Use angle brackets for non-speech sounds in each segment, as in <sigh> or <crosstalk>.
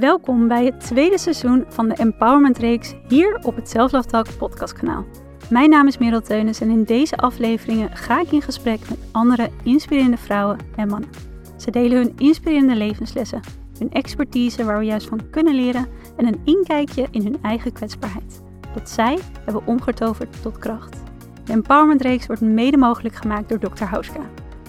Welkom bij het tweede seizoen van de Empowerment Reeks hier op het Self Love Talk podcastkanaal. Mijn naam is Merel Teunis en in deze afleveringen ga ik in gesprek met andere inspirerende vrouwen en mannen. Ze delen hun inspirerende levenslessen, hun expertise waar we juist van kunnen leren en een inkijkje in hun eigen kwetsbaarheid. Dat zij hebben omgetoverd tot kracht. De Empowerment Reeks wordt mede mogelijk gemaakt door Dr. Hauska.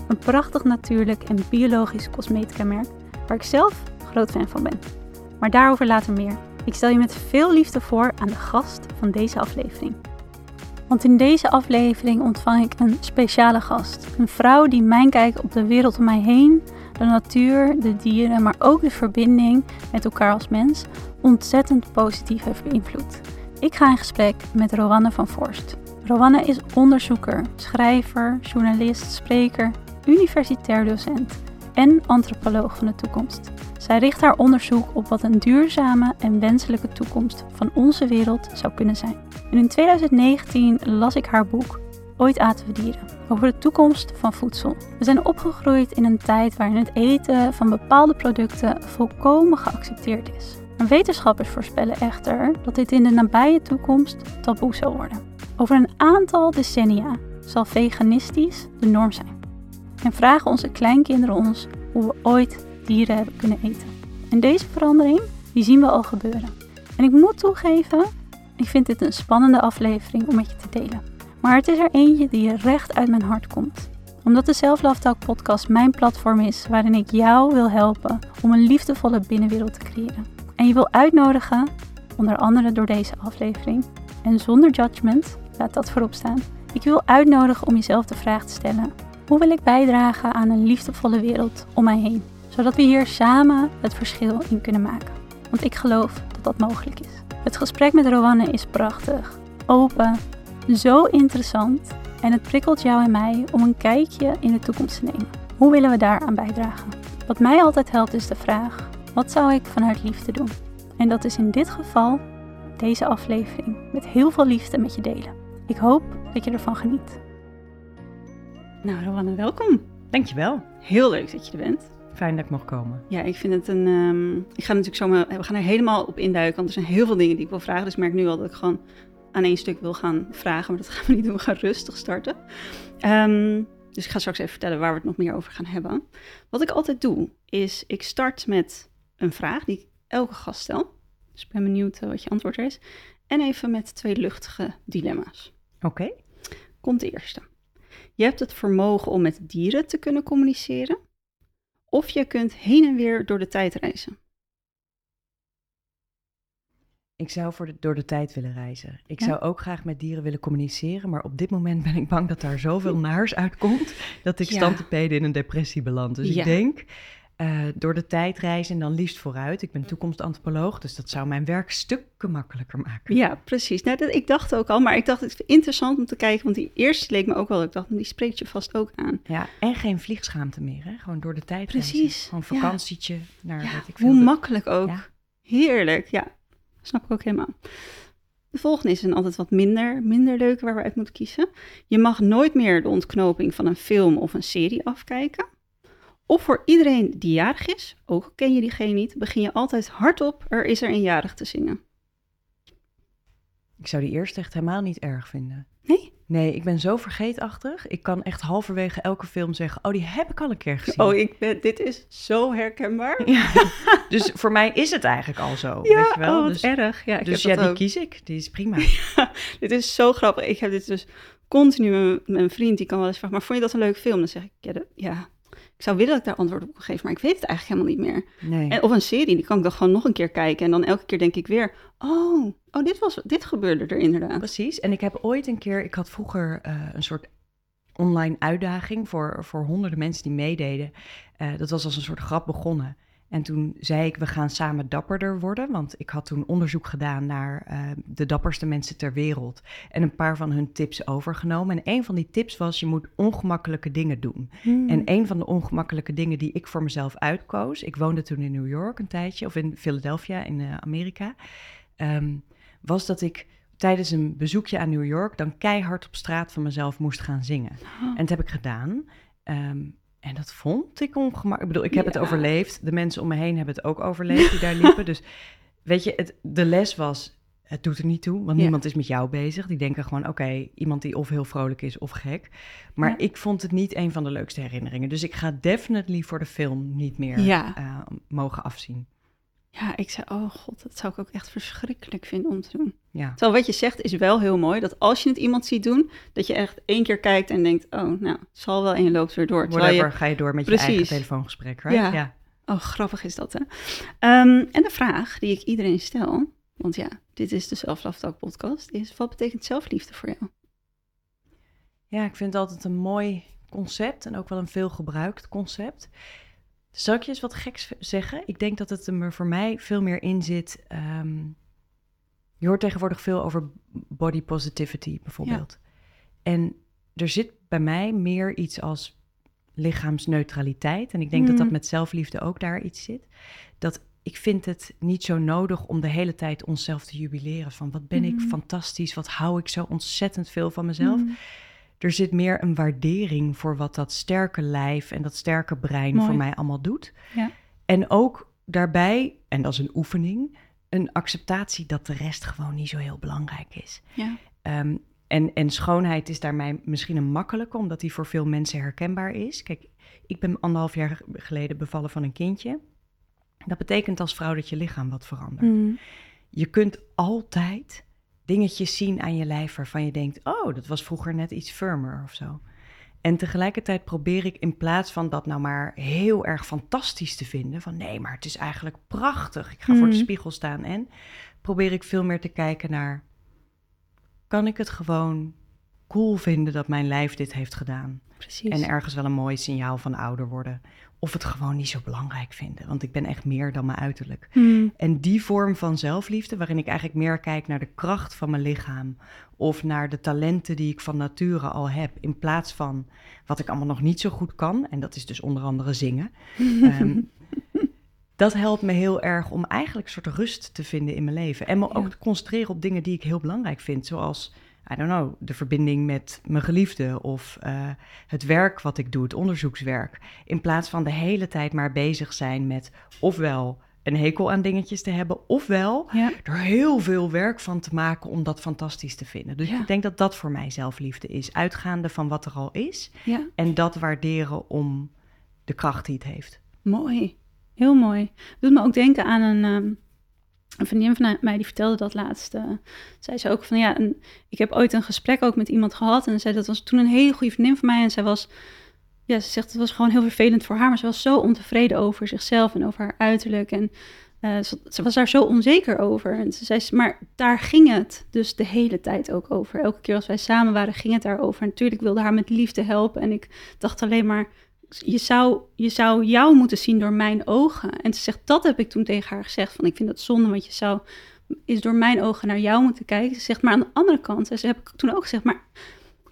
Een prachtig natuurlijk en biologisch cosmetica merk waar ik zelf groot fan van ben. Maar daarover later meer. Ik stel je met veel liefde voor aan de gast van deze aflevering. Want in deze aflevering ontvang ik een speciale gast. Een vrouw die mijn kijk op de wereld om mij heen, de natuur, de dieren, maar ook de verbinding met elkaar als mens ontzettend positief heeft beïnvloed. Ik ga in gesprek met Rowanne van Forst. Rowanne is onderzoeker, schrijver, journalist, spreker, universitair docent en antropoloog van de toekomst. Zij richt haar onderzoek op wat een duurzame en wenselijke toekomst van onze wereld zou kunnen zijn. En in 2019 las ik haar boek Ooit aten we dieren over de toekomst van voedsel. We zijn opgegroeid in een tijd waarin het eten van bepaalde producten volkomen geaccepteerd is. En wetenschappers voorspellen echter dat dit in de nabije toekomst taboe zal worden. Over een aantal decennia zal veganistisch de norm zijn. En vragen onze kleinkinderen ons hoe we ooit dieren hebben kunnen eten. En deze verandering, die zien we al gebeuren. En ik moet toegeven, ik vind dit een spannende aflevering om met je te delen. Maar het is er eentje die recht uit mijn hart komt. Omdat de Self podcast mijn platform is waarin ik jou wil helpen om een liefdevolle binnenwereld te creëren. En je wil uitnodigen, onder andere door deze aflevering, en zonder judgment, laat dat voorop staan. Ik wil uitnodigen om jezelf de vraag te stellen: hoe wil ik bijdragen aan een liefdevolle wereld om mij heen? Zodat we hier samen het verschil in kunnen maken. Want ik geloof dat dat mogelijk is. Het gesprek met Rowanne is prachtig, open, zo interessant en het prikkelt jou en mij om een kijkje in de toekomst te nemen. Hoe willen we daaraan bijdragen? Wat mij altijd helpt is de vraag: wat zou ik vanuit liefde doen? En dat is in dit geval deze aflevering met heel veel liefde met je delen. Ik hoop dat je ervan geniet. Nou, Rowanne, welkom. Dankjewel. Heel leuk dat je er bent. Fijn dat ik mocht komen. Ja, ik vind het een. Um, ik ga natuurlijk zo we gaan er helemaal op induiken, want er zijn heel veel dingen die ik wil vragen. Dus ik merk nu al dat ik gewoon aan één stuk wil gaan vragen, maar dat gaan we niet doen. We gaan rustig starten. Um, dus ik ga straks even vertellen waar we het nog meer over gaan hebben. Wat ik altijd doe, is ik start met een vraag die ik elke gast stel. Dus ik ben benieuwd eh, wat je antwoord is. En even met twee luchtige dilemma's. Oké. Komt de eerste. Je hebt het vermogen om met dieren te kunnen communiceren. Of je kunt heen en weer door de tijd reizen. Ik zou voor de, door de tijd willen reizen. Ik zou ook graag met dieren willen communiceren, maar op dit moment ben ik bang dat daar zoveel <laughs> naars uitkomt dat ik ja. in een depressie beland. Dus ik denk, uh, door de tijd reizen en dan liefst vooruit. Ik ben toekomstantropoloog, dus dat zou mijn werk stukken makkelijker maken. Ja, precies. Nou, dat, ik dacht ook al, maar ik dacht het is interessant om te kijken, want die eerste leek me ook wel, ik dacht, die spreekt je vast ook aan. Ja, en geen vliegschaamte meer, hè? gewoon door de tijd precies. reizen. Gewoon vakantietje ja. naar, ja, weet ik veel. Hoe makkelijk ook. Heerlijk, ja. Snap ik ook helemaal. De volgende is een altijd wat minder, minder leuke waar we uit moeten kiezen. Je mag nooit meer de ontknoping van een film of een serie afkijken. Of voor iedereen die jarig is, ook ken je diegene niet, begin je altijd hardop er is er een jarig te zingen. Ik zou die eerste echt helemaal niet erg vinden. Nee? Nee, ik ben zo vergeetachtig. Ik kan echt halverwege elke film zeggen: Oh, die heb ik al een keer gezien. Oh, ik ben, dit is zo herkenbaar. Ja, <laughs> dus voor mij is het eigenlijk al zo. Ja, weet je wel? Oh, dus, erg. Ja, dus ja, die kies ik. Die is prima. <laughs> Ja, dit is zo grappig. Ik heb dit dus continu met mijn vriend. Die kan wel eens vragen: Maar vond je dat een leuk film? Dan zeg ik: Ja, dat, ja ik zou willen dat ik daar antwoord op geef, maar ik weet het eigenlijk helemaal niet meer. Nee. En, of een serie, die kan ik dan gewoon nog een keer kijken. En dan elke keer denk ik weer, oh, oh dit, was, dit gebeurde er inderdaad. Precies. En ik heb ooit een keer, ik had vroeger uh, een soort online uitdaging voor, voor honderden mensen die meededen. Uh, dat was als een soort grap begonnen. En toen zei ik, we gaan samen dapperder worden. Want ik had toen onderzoek gedaan naar uh, de dapperste mensen ter wereld. En een paar van hun tips overgenomen. En een van die tips was, je moet ongemakkelijke dingen doen. Hmm. En een van de ongemakkelijke dingen die ik voor mezelf uitkoos... Ik woonde toen in New York een tijdje, of in Philadelphia in uh, Amerika... Um, was dat ik tijdens een bezoekje aan New York... dan keihard op straat van mezelf moest gaan zingen. Oh. En dat heb ik gedaan... Um, En dat vond ik ongemakkelijk. Ik bedoel, ik heb het overleefd. De mensen om me heen hebben het ook overleefd die daar liepen. <laughs> Dus weet je, het, de les was, het doet er niet toe. Want Ja. niemand is met jou bezig. Die denken gewoon, oké, iemand die of heel vrolijk is of gek. Maar Ja. ik vond het niet een van de leukste herinneringen. Dus ik ga definitely voor de film niet meer eh, mogen afzien. Ja, ik zei, oh god, dat zou ik ook echt verschrikkelijk vinden om te doen. Ja. Terwijl wat je zegt is wel heel mooi, dat als je het iemand ziet doen, dat je echt één keer kijkt en denkt, oh, nou, het zal wel en je loopt weer door. Je- Whatever, ga je door met je eigen telefoongesprek, right? Ja. ja. Oh, grappig is dat, hè? Ehm, en de vraag die ik iedereen stel, want ja, dit is de Self podcast, is wat betekent zelfliefde voor jou? Ja, ik vind het altijd een mooi concept en ook wel een veel gebruikt concept. Zal ik je eens wat geks zeggen? Ik denk dat het er voor mij veel meer in zit. ehm, je hoort tegenwoordig veel over body positivity bijvoorbeeld. En er zit bij mij meer iets als lichaamsneutraliteit. En ik denk dat dat Mhm. met zelfliefde ook daar iets zit. Dat ik vind het niet zo nodig om de hele tijd onszelf te jubileren. Van wat ben ik Mhm. fantastisch, wat hou ik zo ontzettend veel van mezelf Mm. Er zit meer een waardering voor wat dat sterke lijf en dat sterke brein Mooi. voor mij allemaal doet. Ja. En ook daarbij, en dat is een oefening, een acceptatie dat de rest gewoon niet zo heel belangrijk is. Ja. Ehm, en, en schoonheid is daarmee misschien een makkelijke, omdat die voor veel mensen herkenbaar is. Kijk, ik ben anderhalf jaar geleden bevallen van een kindje. Dat betekent als vrouw dat je lichaam wat verandert. Mm. Je kunt altijd dingetjes zien aan je lijf waarvan je denkt: oh, dat was vroeger net iets firmer of zo. En tegelijkertijd probeer ik in plaats van dat nou maar heel erg fantastisch te vinden, van nee, maar het is eigenlijk prachtig. Ik ga voor de Mhm. spiegel staan en probeer ik veel meer te kijken naar: kan ik het gewoon cool vinden dat mijn lijf dit heeft gedaan? Precies. En ergens wel een mooi signaal van ouder worden. Of het gewoon niet zo belangrijk vinden, want ik ben echt meer dan mijn uiterlijk. Mm. En die vorm van zelfliefde, waarin ik eigenlijk meer kijk naar de kracht van mijn lichaam of naar de talenten die ik van nature al heb, in plaats van wat ik allemaal nog niet zo goed kan, en dat is dus onder andere zingen. <laughs> Ehm, dat helpt me heel erg om eigenlijk een soort rust te vinden in mijn leven. En me ook te concentreren op dingen die ik heel belangrijk vind, zoals, I don't know, de verbinding met mijn geliefde of eh, het werk wat ik doe, het onderzoekswerk. In plaats van de hele tijd maar bezig zijn met ofwel een hekel aan dingetjes te hebben, ofwel Ja. er heel veel werk van te maken om dat fantastisch te vinden. Dus Ja. ik denk dat dat voor mij zelfliefde is. Uitgaande van wat er al is ja, en dat waarderen om de kracht die het heeft. mooi. Heel mooi. Doet me ook denken aan een, ehm, een vriendin van mij, die vertelde dat laatst. eh, zei ze ook van, ja, ik heb ooit een gesprek ook met iemand gehad. En zei, dat was toen een hele goede vriendin van mij. En zij was, ja, ze zegt, het was gewoon heel vervelend voor haar. Maar ze was zo ontevreden over zichzelf en over haar uiterlijk. En eh, ze, ze was daar zo onzeker over. En ze zei, maar daar ging het dus de hele tijd ook over. Elke keer als wij samen waren, ging het daarover. En natuurlijk wilde haar met liefde helpen. En ik dacht alleen maar, je zou, je zou jou moeten zien door mijn ogen. En ze zegt, dat heb ik toen tegen haar gezegd. Van ik vind dat zonde, want je zou is door mijn ogen naar jou moeten kijken. Ze zegt, maar aan de andere kant, ze heb ik toen ook gezegd, maar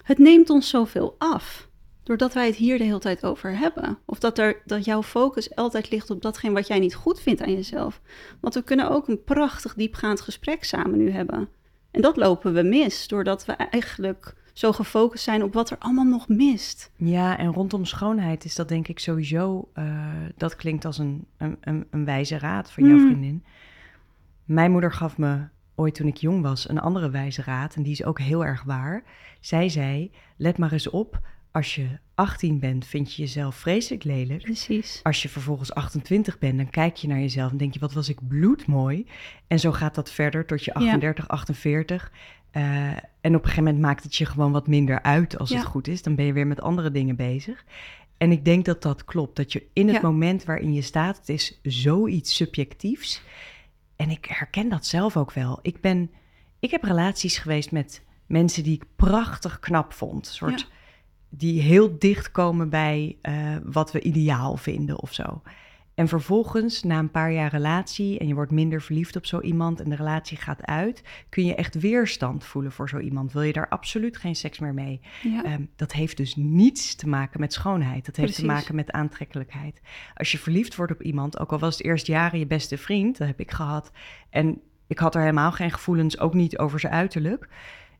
het neemt ons zoveel af. Doordat wij het hier de hele tijd over hebben. Of dat, er, dat jouw focus altijd ligt op datgene wat jij niet goed vindt aan jezelf. Want we kunnen ook een prachtig diepgaand gesprek samen nu hebben. En dat lopen we mis, doordat we eigenlijk zo gefocust zijn op wat er allemaal nog mist. Ja, en rondom schoonheid is dat denk ik sowieso, eh, dat klinkt als een, een, een, een wijze raad van jouw Mm. vriendin. Mijn moeder gaf me ooit toen ik jong was een andere wijze raad en die is ook heel erg waar. Zij zei, let maar eens op, als je 18 bent vind je jezelf vreselijk lelijk. Precies. Als je vervolgens 28 bent, dan kijk je naar jezelf en denk je, wat was ik bloedmooi. En zo gaat dat verder tot je 38, 48. Eh, en op een gegeven moment maakt het je gewoon wat minder uit als Ja. het goed is. Dan ben je weer met andere dingen bezig. En ik denk dat dat klopt. Dat je in het Ja. moment waarin je staat, het is zoiets subjectiefs. En ik herken dat zelf ook wel. Ik, ben, ik heb relaties geweest met mensen die ik prachtig knap vond. Soort Ja. die heel dicht komen bij eh, wat we ideaal vinden of zo. En vervolgens, na een paar jaar relatie en je wordt minder verliefd op zo iemand en de relatie gaat uit, kun je echt weerstand voelen voor zo iemand. Wil je daar absoluut geen seks meer mee? Ja. Ehm, dat heeft dus niets te maken met schoonheid. Dat heeft te maken met aantrekkelijkheid. Als je verliefd wordt op iemand, ook al was het eerst jaren je beste vriend, dat heb ik gehad. En ik had er helemaal geen gevoelens, ook niet over zijn uiterlijk.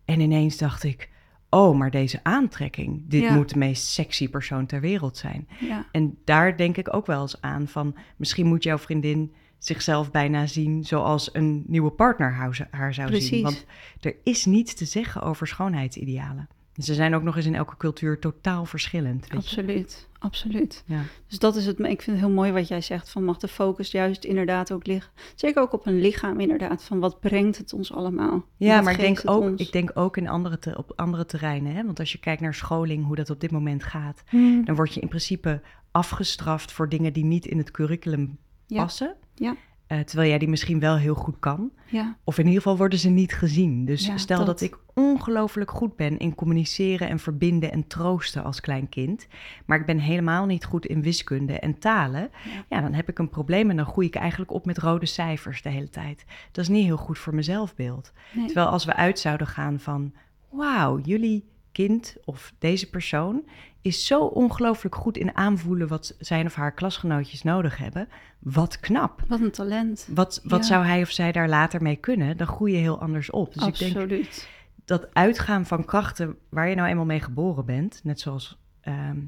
En ineens dacht ik, oh, maar deze aantrekking, dit Ja. moet de meest sexy persoon ter wereld zijn. Ja. En daar denk ik ook wel eens aan van, misschien moet jouw vriendin zichzelf bijna zien zoals een nieuwe partner haar, zou- zou zien. Precies. Want er is niets te zeggen over schoonheidsidealen. Ze zijn ook nog eens in elke cultuur totaal verschillend. Weet je? Absoluut, absoluut. Ja. Dus dat is het. Ik vind het heel mooi wat jij zegt. Van mag de focus juist inderdaad ook liggen. Zeker ook op een lichaam inderdaad. Van wat brengt het ons allemaal? Ja, maar ik denk, ook, ons? ik denk ook in andere te- op andere terreinen. Hè? Want als je kijkt naar scholing, hoe dat op dit moment gaat, Hmm, dan word je in principe afgestraft voor dingen die niet in het curriculum Ja. passen. Ja. Eh, terwijl jij die misschien wel heel goed kan. Ja, Of in ieder geval worden ze niet gezien. Dus Ja, stel dat. dat. ik ongelooflijk goed ben in communiceren en verbinden en troosten als klein kind. Maar ik ben helemaal niet goed in wiskunde en talen. Ja. Ja, dan heb ik een probleem en dan groei ik eigenlijk op met rode cijfers de hele tijd. Dat is niet heel goed voor mijn zelfbeeld. nee. Terwijl als we uit zouden gaan van, wauw, jullie kind of deze persoon is zo ongelooflijk goed in aanvoelen wat zijn of haar klasgenootjes nodig hebben. Wat knap. Wat een talent. Wat, wat Ja. zou hij of zij daar later mee kunnen? Dan groei je heel anders op. Dus ik denk Absoluut. dat uitgaan van krachten waar je nou eenmaal mee geboren bent, net zoals ehm,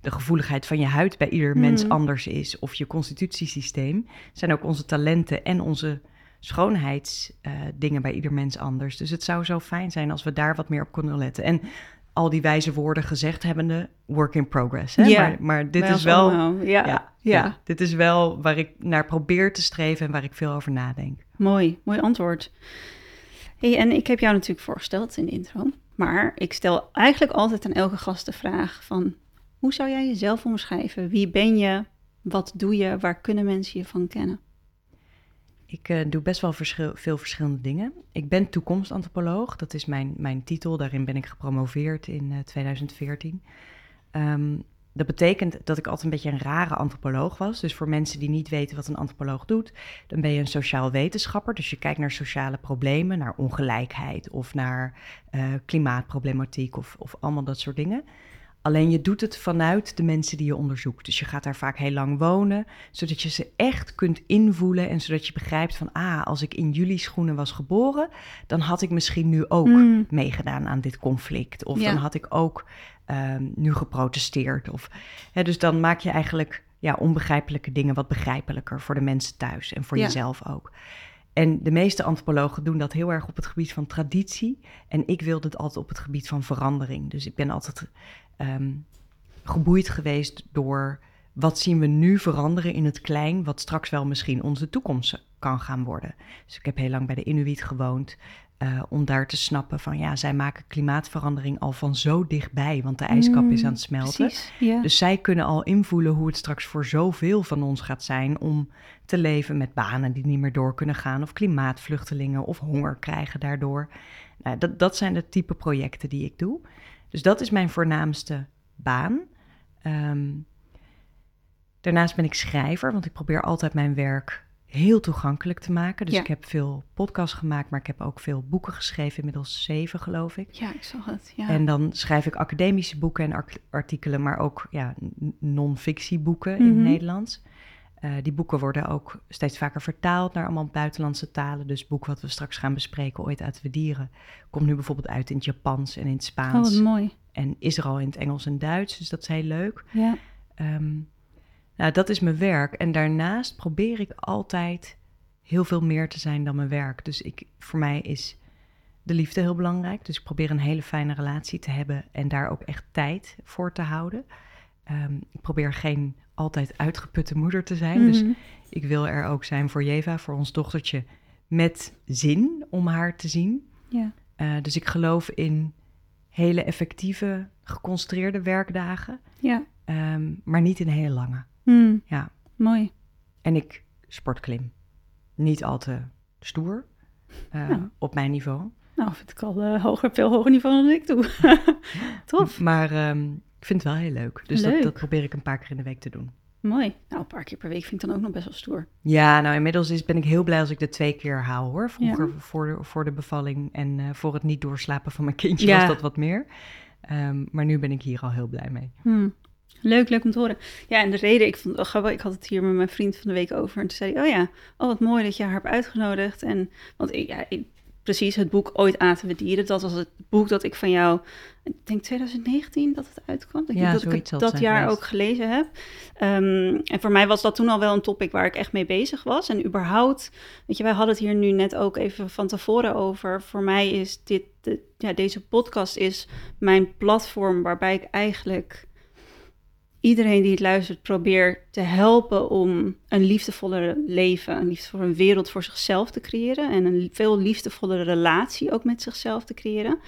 de gevoeligheid van je huid bij ieder mens Mhm. anders is, of je constitutiesysteem, zijn ook onze talenten en onze schoonheidsdingen bij ieder mens anders. Dus het zou zo fijn zijn als we daar wat meer op kunnen letten. En al die wijze woorden gezegd hebbende, work in progress. Hè? Maar, maar dit is wel. ja. ja, dit is wel waar ik naar probeer te streven en waar ik veel over nadenk. mooi. Mooi antwoord. Hey, en ik heb jou natuurlijk voorgesteld in de intro. Maar ik stel eigenlijk altijd aan elke gast de vraag van... Hoe zou jij jezelf omschrijven? Wie ben je? Wat doe je? Waar kunnen mensen je van kennen? Ik eh, doe best wel veel verschillende dingen. Ik ben toekomstantropoloog, dat is mijn, mijn titel. Daarin ben ik gepromoveerd in eh, 2014. Ehm, dat betekent dat ik altijd een beetje een rare antropoloog was. Dus voor mensen die niet weten wat een antropoloog doet, dan ben je een sociaal wetenschapper. Dus je kijkt naar sociale problemen, naar ongelijkheid of naar eh, klimaatproblematiek of, of allemaal dat soort dingen. Alleen je doet het vanuit de mensen die je onderzoekt. Dus je gaat daar vaak heel lang wonen, zodat je ze echt kunt invoelen en zodat je begrijpt van, ah, als ik in jullie schoenen was geboren, dan had ik misschien nu ook Mm. meegedaan aan dit conflict. Of Ja. dan had ik ook ehm, nu geprotesteerd. Of, hè, dus dan maak je eigenlijk ja, onbegrijpelijke dingen wat begrijpelijker voor de mensen thuis en voor Ja. jezelf ook. En de meeste antropologen doen dat heel erg op het gebied van traditie. En ik wilde het altijd op het gebied van verandering. Dus ik ben altijd ehm, geboeid geweest door wat zien we nu veranderen in het klein, wat straks wel misschien onze toekomst kan gaan worden. Dus ik heb heel lang bij de Inuit gewoond. eh, om daar te snappen van ja, zij maken klimaatverandering al van zo dichtbij, want de ijskap is aan het smelten. Mm, Precies, ja. Dus zij kunnen al invoelen hoe het straks voor zoveel van ons gaat zijn om te leven met banen die niet meer door kunnen gaan, of klimaatvluchtelingen of honger krijgen daardoor. Nou, dat, dat zijn de type projecten die ik doe. Dus dat is mijn voornaamste baan. Ehm, daarnaast ben ik schrijver, want ik probeer altijd mijn werk heel toegankelijk te maken. Dus Ja. ik heb veel podcasts gemaakt, maar ik heb ook veel boeken geschreven, inmiddels zeven geloof ik. ja, ik zag het. Ja. En dan schrijf ik academische boeken en artikelen, maar ook ja, non-fictieboeken in Mhm. het Nederlands. Eh, die boeken worden ook steeds vaker vertaald naar allemaal buitenlandse talen. Dus het boek wat we straks gaan bespreken, Ooit uit we dieren, komt nu bijvoorbeeld uit in het Japans en in het oh, Spaans. wat mooi. en is er al in het Engels en Duits, dus dat is heel leuk. Ja. Ehm, nou, dat is mijn werk. En daarnaast probeer ik altijd heel veel meer te zijn dan mijn werk. Dus ik, voor mij is de liefde heel belangrijk. Dus ik probeer een hele fijne relatie te hebben en daar ook echt tijd voor te houden. Ehm, ik probeer geen altijd uitgeputte moeder te zijn. Dus Mhm. ik wil er ook zijn voor Jeva, voor ons dochtertje, met zin om haar te zien. ja. Eh, dus ik geloof in hele effectieve, geconcentreerde werkdagen, Ja. ehm, maar niet in hele lange. Mm, Ja. Mooi. En ik sportklim. Niet al te stoer eh, Ja. op mijn niveau. Nou, vind ik al eh, hoger, veel hoger niveau dan ik doe. <laughs> Tof. Maar ehm, ik vind het wel heel leuk. Dus dat, Leuk. dat probeer ik een paar keer in de week te doen. Mooi. Nou, een paar keer per week vind ik dan ook nog best wel stoer. Ja, nou inmiddels is, ben ik heel blij als ik de twee keer haal hoor. Vroeger voor, de, voor de bevalling en eh, voor het niet doorslapen van mijn kindje Ja. was dat wat meer. Ehm, maar nu ben ik hier al heel blij mee. Hmm. Leuk, leuk om te horen. Ja, en de reden, ik vond wel grappig, ik had het hier met mijn vriend van de week over. En toen zei hij, oh ja, oh wat mooi dat je haar hebt uitgenodigd. En, want ik, ja, ik, precies het boek Ooit aten we dieren. Dat was het boek dat ik van jou, ik denk 2019 dat het uitkwam. Ik ja, dat ik het dat jaar ook gelezen heb. Um, en voor mij was dat toen al wel een topic waar ik echt mee bezig was. En überhaupt, weet je, wij hadden het hier nu net ook even van tevoren over. Voor mij is dit, de, ja, deze podcast is mijn platform waarbij ik eigenlijk iedereen die het luistert probeer te helpen om een liefdevoller leven, een liefdevolle wereld voor zichzelf te creëren en een veel liefdevollere relatie ook met zichzelf te creëren.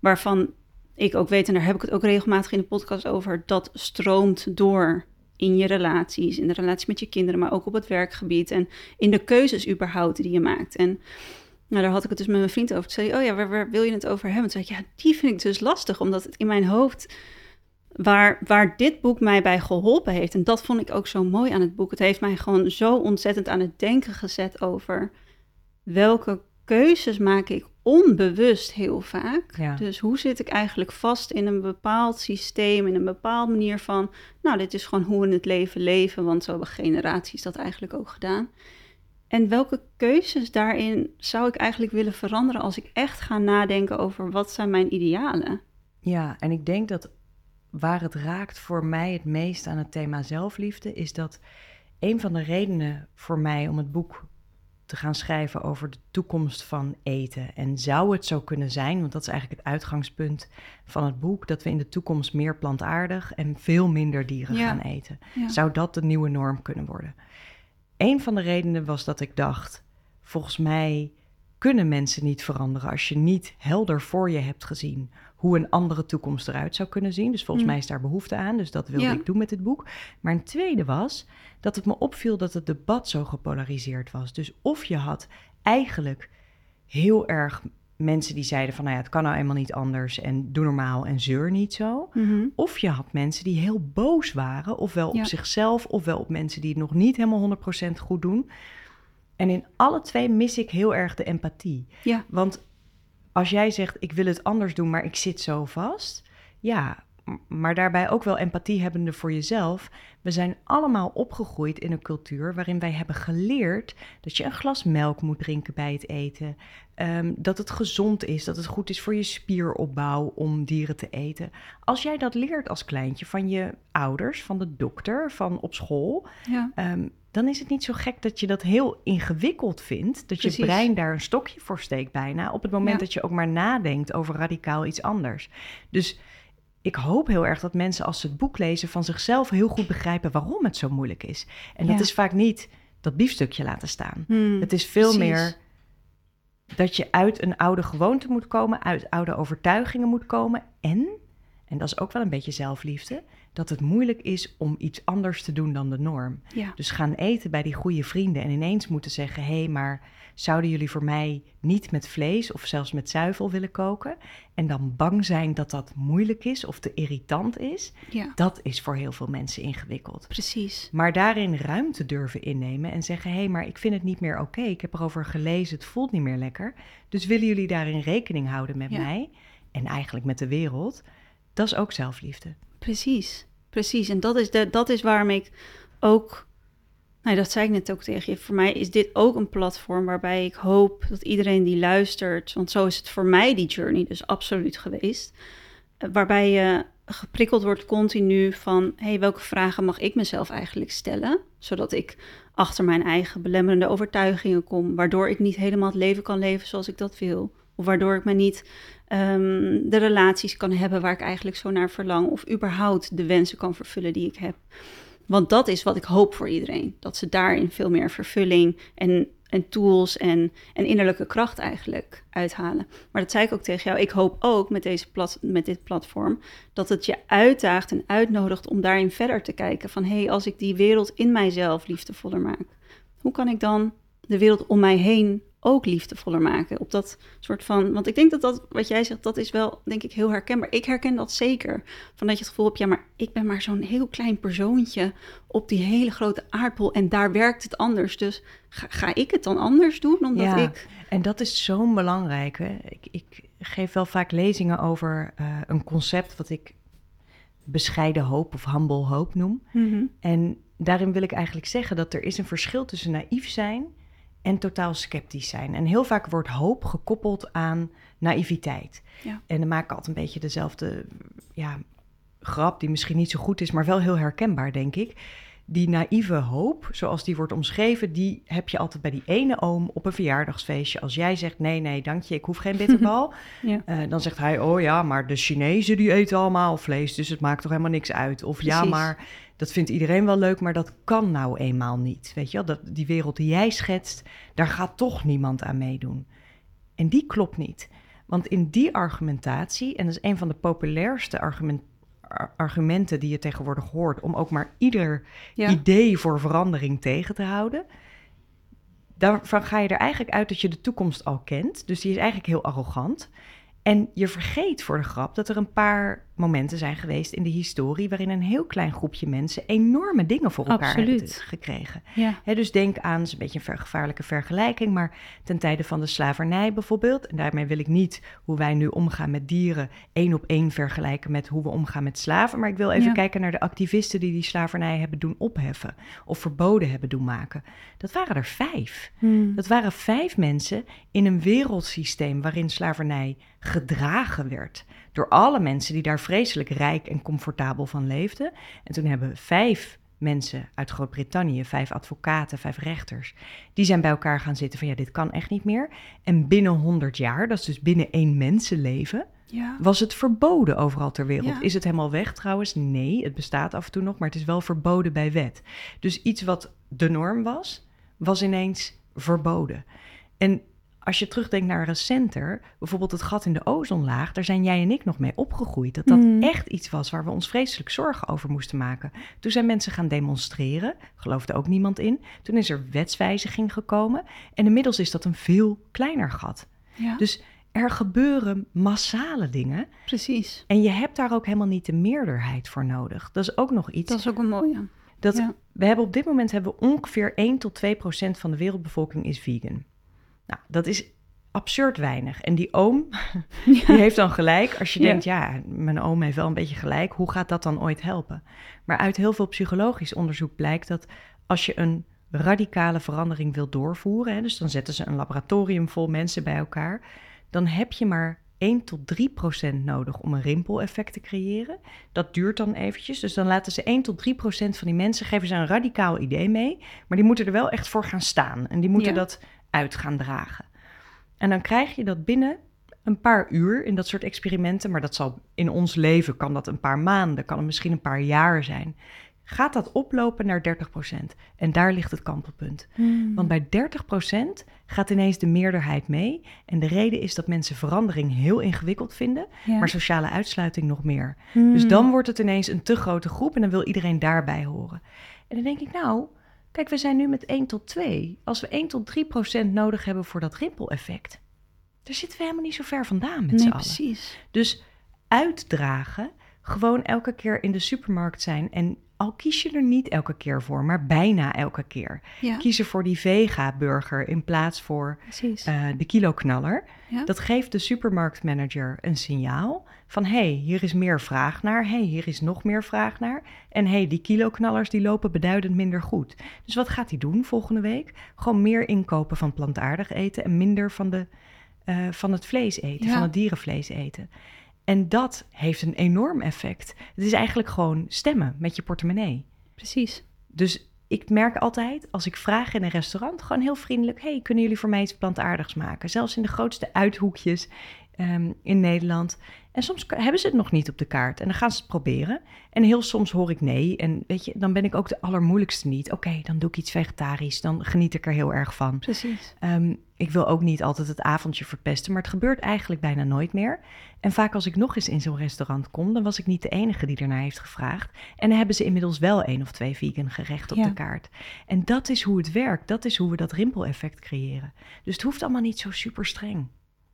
Waarvan ik ook weet, en daar heb ik het ook regelmatig in de podcast over, dat stroomt door in je relaties, in de relatie met je kinderen, maar ook op het werkgebied en in de keuzes überhaupt die je maakt. En nou, daar had ik het dus met mijn vriend over. Toen zei oh ja, waar, waar wil je het over hebben? Toen zei ik, ja, die vind ik dus lastig, omdat het in mijn hoofd waar, waar dit boek mij bij geholpen heeft. En dat vond ik ook zo mooi aan het boek. Het heeft mij gewoon zo ontzettend aan het denken gezet over welke keuzes maak ik onbewust heel vaak. Dus hoe zit ik eigenlijk vast in een bepaald systeem, in een bepaalde manier van, nou, dit is gewoon hoe we het leven leven, want zo hebben generaties dat eigenlijk ook gedaan. En welke keuzes daarin zou ik eigenlijk willen veranderen als ik echt ga nadenken over wat zijn mijn idealen? Ja, en ik denk dat waar het raakt voor mij het meest aan het thema zelfliefde, is dat een van de redenen voor mij om het boek te gaan schrijven over de toekomst van eten. En zou het zo kunnen zijn, want dat is eigenlijk het uitgangspunt van het boek, dat we in de toekomst meer plantaardig en veel minder dieren gaan eten. Zou dat de nieuwe norm kunnen worden? Een van de redenen was dat ik dacht, volgens mij kunnen mensen niet veranderen als je niet helder voor je hebt gezien hoe een andere toekomst eruit zou kunnen zien. Dus volgens mm. mij is daar behoefte aan. Dus dat wilde ik doen met dit boek. Maar een tweede was dat het me opviel dat het debat zo gepolariseerd was. Dus of je had eigenlijk heel erg mensen die zeiden van, nou ja, het kan nou eenmaal niet anders en doe normaal en zeur niet zo. Mhm. Of je had mensen die heel boos waren, ofwel op zichzelf, ofwel op mensen die het nog niet helemaal 100% goed doen. En in alle twee mis ik heel erg de empathie. Ja. Want als jij zegt, ik wil het anders doen, maar ik zit zo vast. Ja, maar daarbij ook wel empathie hebbende voor jezelf. We zijn allemaal opgegroeid in een cultuur waarin wij hebben geleerd dat je een glas melk moet drinken bij het eten. Ehm, dat het gezond is, dat het goed is voor je spieropbouw om dieren te eten. Als jij dat leert als kleintje van je ouders, van de dokter, van op school, ja. Ehm, dan is het niet zo gek dat je dat heel ingewikkeld vindt. Dat je brein daar een stokje voor steekt bijna. Op het moment dat je ook maar nadenkt over radicaal iets anders. Dus ik hoop heel erg dat mensen als ze het boek lezen van zichzelf heel goed begrijpen waarom het zo moeilijk is. En dat is vaak niet dat biefstukje laten staan. Hmm, het is veel meer dat je uit een oude gewoonte moet komen, uit oude overtuigingen moet komen. En, en dat is ook wel een beetje zelfliefde, dat het moeilijk is om iets anders te doen dan de norm. Ja. Dus gaan eten bij die goede vrienden en ineens moeten zeggen: hé, hey, maar zouden jullie voor mij niet met vlees of zelfs met zuivel willen koken? En dan bang zijn dat dat moeilijk is of te irritant is. Ja. Dat is voor heel veel mensen ingewikkeld. Precies. Maar daarin ruimte durven innemen en zeggen: hé, hey, maar ik vind het niet meer oké. Ik heb erover gelezen, het voelt niet meer lekker. Dus willen jullie daarin rekening houden met mij en eigenlijk met de wereld? Dat is ook zelfliefde. Precies, precies. En dat is, de, dat is waarom ik ook, nou dat zei ik net ook tegen je, voor mij is dit ook een platform waarbij ik hoop dat iedereen die luistert, want zo is het voor mij die journey dus absoluut geweest, eh, waarbij je geprikkeld wordt continu van, hey, welke vragen mag ik mezelf eigenlijk stellen, zodat ik achter mijn eigen belemmerende overtuigingen kom, waardoor ik niet helemaal het leven kan leven zoals ik dat wil. Of waardoor ik me niet um, de relaties kan hebben waar ik eigenlijk zo naar verlang. Of überhaupt de wensen kan vervullen die ik heb. Want dat is wat ik hoop voor iedereen. Dat ze daarin veel meer vervulling en, en tools en, en innerlijke kracht eigenlijk uithalen. Maar dat zei ik ook tegen jou. Ik hoop ook met, deze plat, met dit platform dat het je uitdaagt en uitnodigt om daarin verder te kijken. Van hé, hey, als ik die wereld in mijzelf liefdevoller maak, hoe kan ik dan de wereld om mij heen ook liefdevoller maken. Op dat soort van. Want ik denk dat dat, wat jij zegt, dat is wel, denk ik, heel herkenbaar. Ik herken dat zeker. Van dat je het gevoel hebt, ja, maar ik ben maar zo'n heel klein persoontje op die hele grote aardbol. En daar werkt het anders. Dus ga, ga ik het dan anders doen? Omdat ja, ik. En dat is zo'n belangrijke. Ik, ik geef wel vaak lezingen over uh, een concept wat ik bescheiden hoop of humble hope noem. Mm -hmm. En daarin wil ik eigenlijk zeggen dat er is een verschil tussen naïef zijn en totaal sceptisch zijn. En heel vaak wordt hoop gekoppeld aan naïviteit. Ja. En dan maak ik altijd een beetje dezelfde ja, grap, die misschien niet zo goed is, maar wel heel herkenbaar, denk ik. Die naïeve hoop, zoals die wordt omschreven, die heb je altijd bij die ene oom op een verjaardagsfeestje. Als jij zegt, nee, nee, dank je, ik hoef geen bitterbal. <laughs> Ja. Eh, dan zegt hij, oh ja, maar de Chinezen die eten allemaal vlees, dus het maakt toch helemaal niks uit. Of ja, maar dat vindt iedereen wel leuk, maar dat kan nou eenmaal niet. Weet je wel, dat, die wereld die jij schetst, daar gaat toch niemand aan meedoen. En die klopt niet. Want in die argumentatie, en dat is een van de populairste argument, ar- argumenten die je tegenwoordig hoort, om ook maar ieder Ja. idee voor verandering tegen te houden. Daarvan ga je er eigenlijk uit dat je de toekomst al kent. Dus die is eigenlijk heel arrogant. En je vergeet voor de grap dat er een paar momenten zijn geweest in de historie waarin een heel klein groepje mensen enorme dingen voor elkaar Absoluut. hebben gekregen. Ja. Dus denk aan, het is een beetje een ver- gevaarlijke vergelijking, maar ten tijde van de slavernij bijvoorbeeld, en daarmee wil ik niet hoe wij nu omgaan met dieren één op één vergelijken met hoe we omgaan met slaven, maar ik wil even Ja. kijken naar de activisten die die slavernij hebben doen opheffen of verboden hebben doen maken. Dat waren er vijf. Hmm. Dat waren vijf mensen in een wereldsysteem waarin slavernij gedragen werd door alle mensen die daar vreselijk rijk en comfortabel van leefden. En toen hebben vijf mensen uit Groot-Brittannië, vijf advocaten, vijf rechters, die zijn bij elkaar gaan zitten van ja, dit kan echt niet meer. En binnen 100 jaar, dat is dus binnen één mensenleven, Ja. was het verboden overal ter wereld. Ja. Is het helemaal weg trouwens? Nee, het bestaat af en toe nog, maar het is wel verboden bij wet. Dus iets wat de norm was, was ineens verboden. En als je terugdenkt naar recenter, bijvoorbeeld het gat in de ozonlaag, daar zijn jij en ik nog mee opgegroeid. Dat dat Mm. echt iets was waar we ons vreselijk zorgen over moesten maken. Toen zijn mensen gaan demonstreren, geloofde ook niemand in. Toen is er wetswijziging gekomen en inmiddels is dat een veel kleiner gat. ja. Dus er gebeuren massale dingen. precies. En je hebt daar ook helemaal niet de meerderheid voor nodig. Dat is ook nog iets. Dat is ook een mooie. dat, ja. We hebben op dit moment hebben we ongeveer 1 tot 2 procent van de wereldbevolking is vegan. Nou, dat is absurd weinig. En die oom, <laughs> die heeft dan gelijk. Als je Ja. denkt, ja, mijn oom heeft wel een beetje gelijk. Hoe gaat dat dan ooit helpen? Maar uit heel veel psychologisch onderzoek blijkt dat als je een radicale verandering wil doorvoeren... Hè, dus dan zetten ze een laboratorium vol mensen bij elkaar... dan heb je maar 1 tot 3 procent nodig om een rimpeleffect te creëren. Dat duurt dan eventjes. Dus dan laten ze 1 tot 3 procent van die mensen... geven ze een radicaal idee mee... maar die moeten er wel echt voor gaan staan. En die moeten Ja. dat uit gaan dragen. En dan krijg je dat binnen een paar uur in dat soort experimenten, maar dat zal in ons leven kan dat een paar maanden, kan het misschien een paar jaar zijn. Gaat dat oplopen naar 30%? En daar ligt het kantelpunt. Hmm. Want bij 30% gaat ineens de meerderheid mee. En de reden is dat mensen verandering heel ingewikkeld vinden, Ja. maar sociale uitsluiting nog meer. Hmm. Dus dan wordt het ineens een te grote groep en dan wil iedereen daarbij horen. En dan denk ik, nou, kijk, we zijn nu met 1 tot 2. Als we 1 tot 3 procent nodig hebben voor dat rimpeleffect, daar zitten we helemaal niet zo ver vandaan met z'n Nee, allen. precies. Dus uitdragen, gewoon elke keer in de supermarkt zijn en al kies je er niet elke keer voor, maar bijna elke keer. Ja, Kiezen voor die vega-burger in plaats voor eh, de kiloknaller. Ja. Dat geeft de supermarktmanager een signaal van hé, hey, hier is meer vraag naar, hé, hey, hier is nog meer vraag naar. En hé, hey, die kiloknallers die lopen beduidend minder goed. Dus wat gaat hij doen volgende week? Gewoon meer inkopen van plantaardig eten en minder van, de, eh, van het vlees eten, Ja. van het dierenvlees eten. En dat heeft een enorm effect. Het is eigenlijk gewoon stemmen met je portemonnee. precies. Dus ik merk altijd, als ik vraag in een restaurant, gewoon heel vriendelijk: hey, kunnen jullie voor mij iets plantaardigs maken? Zelfs in de grootste uithoekjes ehm, in Nederland. En soms hebben ze het nog niet op de kaart en dan gaan ze het proberen. En heel soms hoor ik nee. En weet je, dan ben ik ook de allermoeilijkste niet. Oké, dan doe ik iets vegetarisch. Dan geniet ik er heel erg van. Precies. Ehm, ik wil ook niet altijd het avondje verpesten, maar het gebeurt eigenlijk bijna nooit meer. En vaak als ik nog eens in zo'n restaurant kom, dan was ik niet de enige die ernaar heeft gevraagd. En dan hebben ze inmiddels wel één of twee vegan gerechten op Ja. de kaart. En dat is hoe het werkt. Dat is hoe we dat rimpeleffect creëren. Dus het hoeft allemaal niet zo super streng.